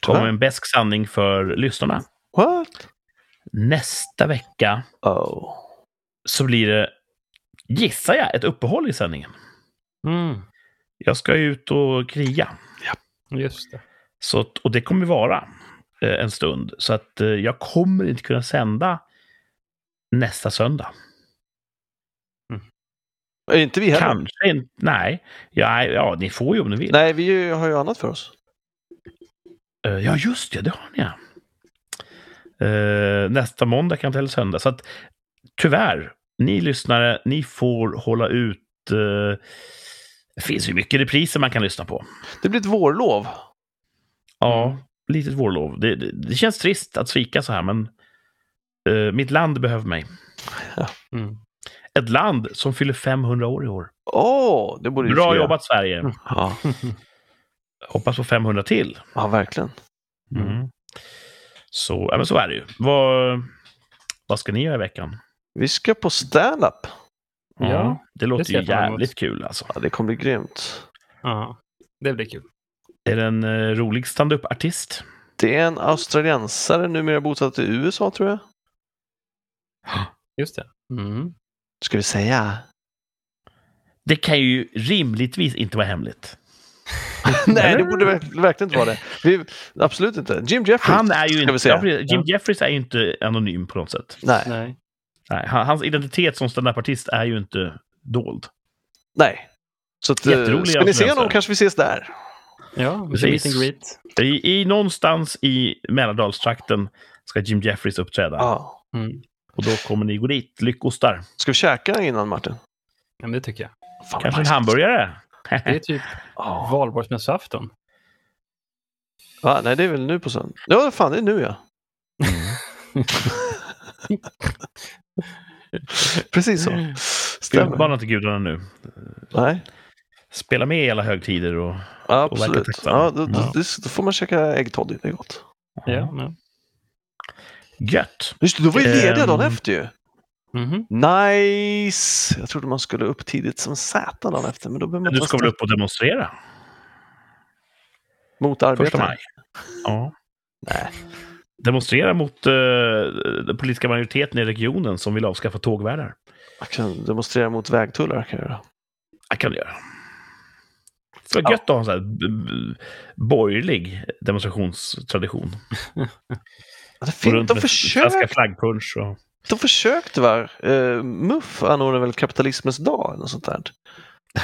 komma med en besk sanning för lyssnarna. What? Nästa vecka Oh. så blir det, gissar jag, ett uppehåll i sändningen. Mm. Jag ska ut och kriga. Just det. Så, och det kommer vara eh, en stund. Så att eh, jag kommer inte kunna sända nästa söndag. Är inte vi heller? Kanske inte. Nej. Ja, ja, ni får ju om ni vill. Nej, vi har ju annat för oss. Eh, ja, just det. Det har ni ja. Eh, nästa måndag kan inte heller söndag. Så att tyvärr, ni lyssnare, ni får hålla ut. eh, det finns ju mycket repriser man kan lyssna på. Det blir ett vårlov. Ja, Mm. litet vårlov. Det, det, det känns trist att svika så här, men eh, mitt land behöver mig. Mm. Ett land som fyller 500 år i år. Åh, det borde Bra jobbat Sverige. Ja. Hoppas på 500 till. ja, verkligen. Mm. Så, ja, men så är det ju. Vad, vad ska ni göra i veckan? Vi ska på stand-up. Ja, det låter ser ju jävligt kul alltså. Ja, det kommer bli grymt. Ja, det blir kul. Är det en eh, rolig standup-artist? Det är en australiensare numera bosatt i USA tror jag. Just det. Mm. Ska vi säga? Det kan ju rimligtvis inte vara hemligt. *laughs* Nej, det borde verk- verkligen inte vara det. Vi, absolut inte. Jim Jeffries. Han är ju inte... vi säga. Jim Jeffries är ju inte anonym på något sätt. Nej, Nej. Nej, han- hans identitet som standup-artist är ju inte dold. nej. Så att, eh, ska ni se honom kanske vi ses där. Ja, Precis. and greet. I, i någonstans i Mälardalstrakten ska Jim Jeffries uppträda. Ja. Mm. Och då kommer ni gå dit. Lyckostar. Ska vi käka innan Martin? Ja, men det tycker jag. Fan, Kanske en hamburgare? Det är typ *laughs* Ja. valborgsmässoafton. Ja, nej, det är väl nu på söndag. Ja, fan, det är nu ja. *laughs* Precis så. Stämmer. Utmana inte gudarna nu. Nej, Spela med i alla högtider och... absolut. tacksam. Ja, då, då, Ja. det- då får man käka äggtoddy, det är gott. Ja, ja. Gött! Just det, då var ju lediga dagen Ehm. efter ju. Mhm. Nice! Jag trodde man skulle upp tidigt som satan dagen efter, men då man Du ska väl upp och demonstrera? mot Första arbete. maj? Ja. Nej. Demonstrera mot eh, den politiska majoriteten i regionen som vill avskaffa tågvärdar. Jag kan demonstrera mot vägtullar kan jag göra. Det kan göra. Det var gött att ha en sån här b- borgerlig demonstrationstradition. *laughs* Fin- runt de, försökte, flaggpunsch och... de försökte va? Uh, MUF anordnade väl kapitalismens dag eller något sånt där.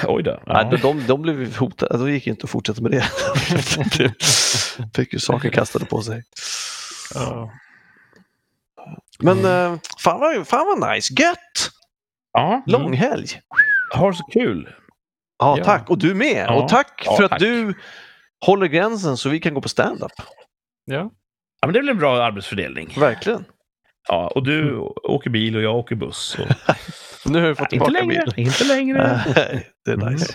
Oj då. Nej, Ja. de, de, de blev hotade, de gick inte att fortsätta med det. *laughs* De Fick ju saker kastade på sig. Ja. Men Mm. eh, fan, vad, fan vad nice, gött! ja. Långhelg! Ha så kul! Ja, Ja. tack! Och du med! Ja. Och tack för att tack. du håller gränsen så vi kan gå på stand-up. Ja. Ja, men det är väl en bra arbetsfördelning. Verkligen. Ja, och du åker bil och jag åker buss. Och... *laughs* Nu har vi fått inte tillbaka längre. bilen. Inte längre. *laughs* Det är Mm. nice.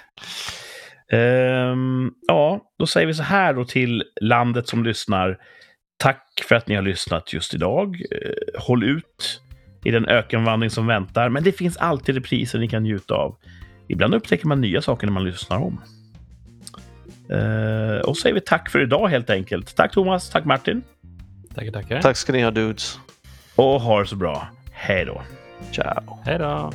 Ehm, ja, då säger vi så här då till landet som lyssnar. Tack för att ni har lyssnat just idag. Eh, håll ut i den ökenvandring som väntar. Men det finns alltid repriser ni kan njuta av. Ibland upptäcker man nya saker när man lyssnar om. Uh, och säger vi tack för idag helt enkelt. Tack Thomas, tack Martin. Tackar, tackar. Tack ska ni ha dudes. Och ha det så bra. Hej då. Ciao. Hej då.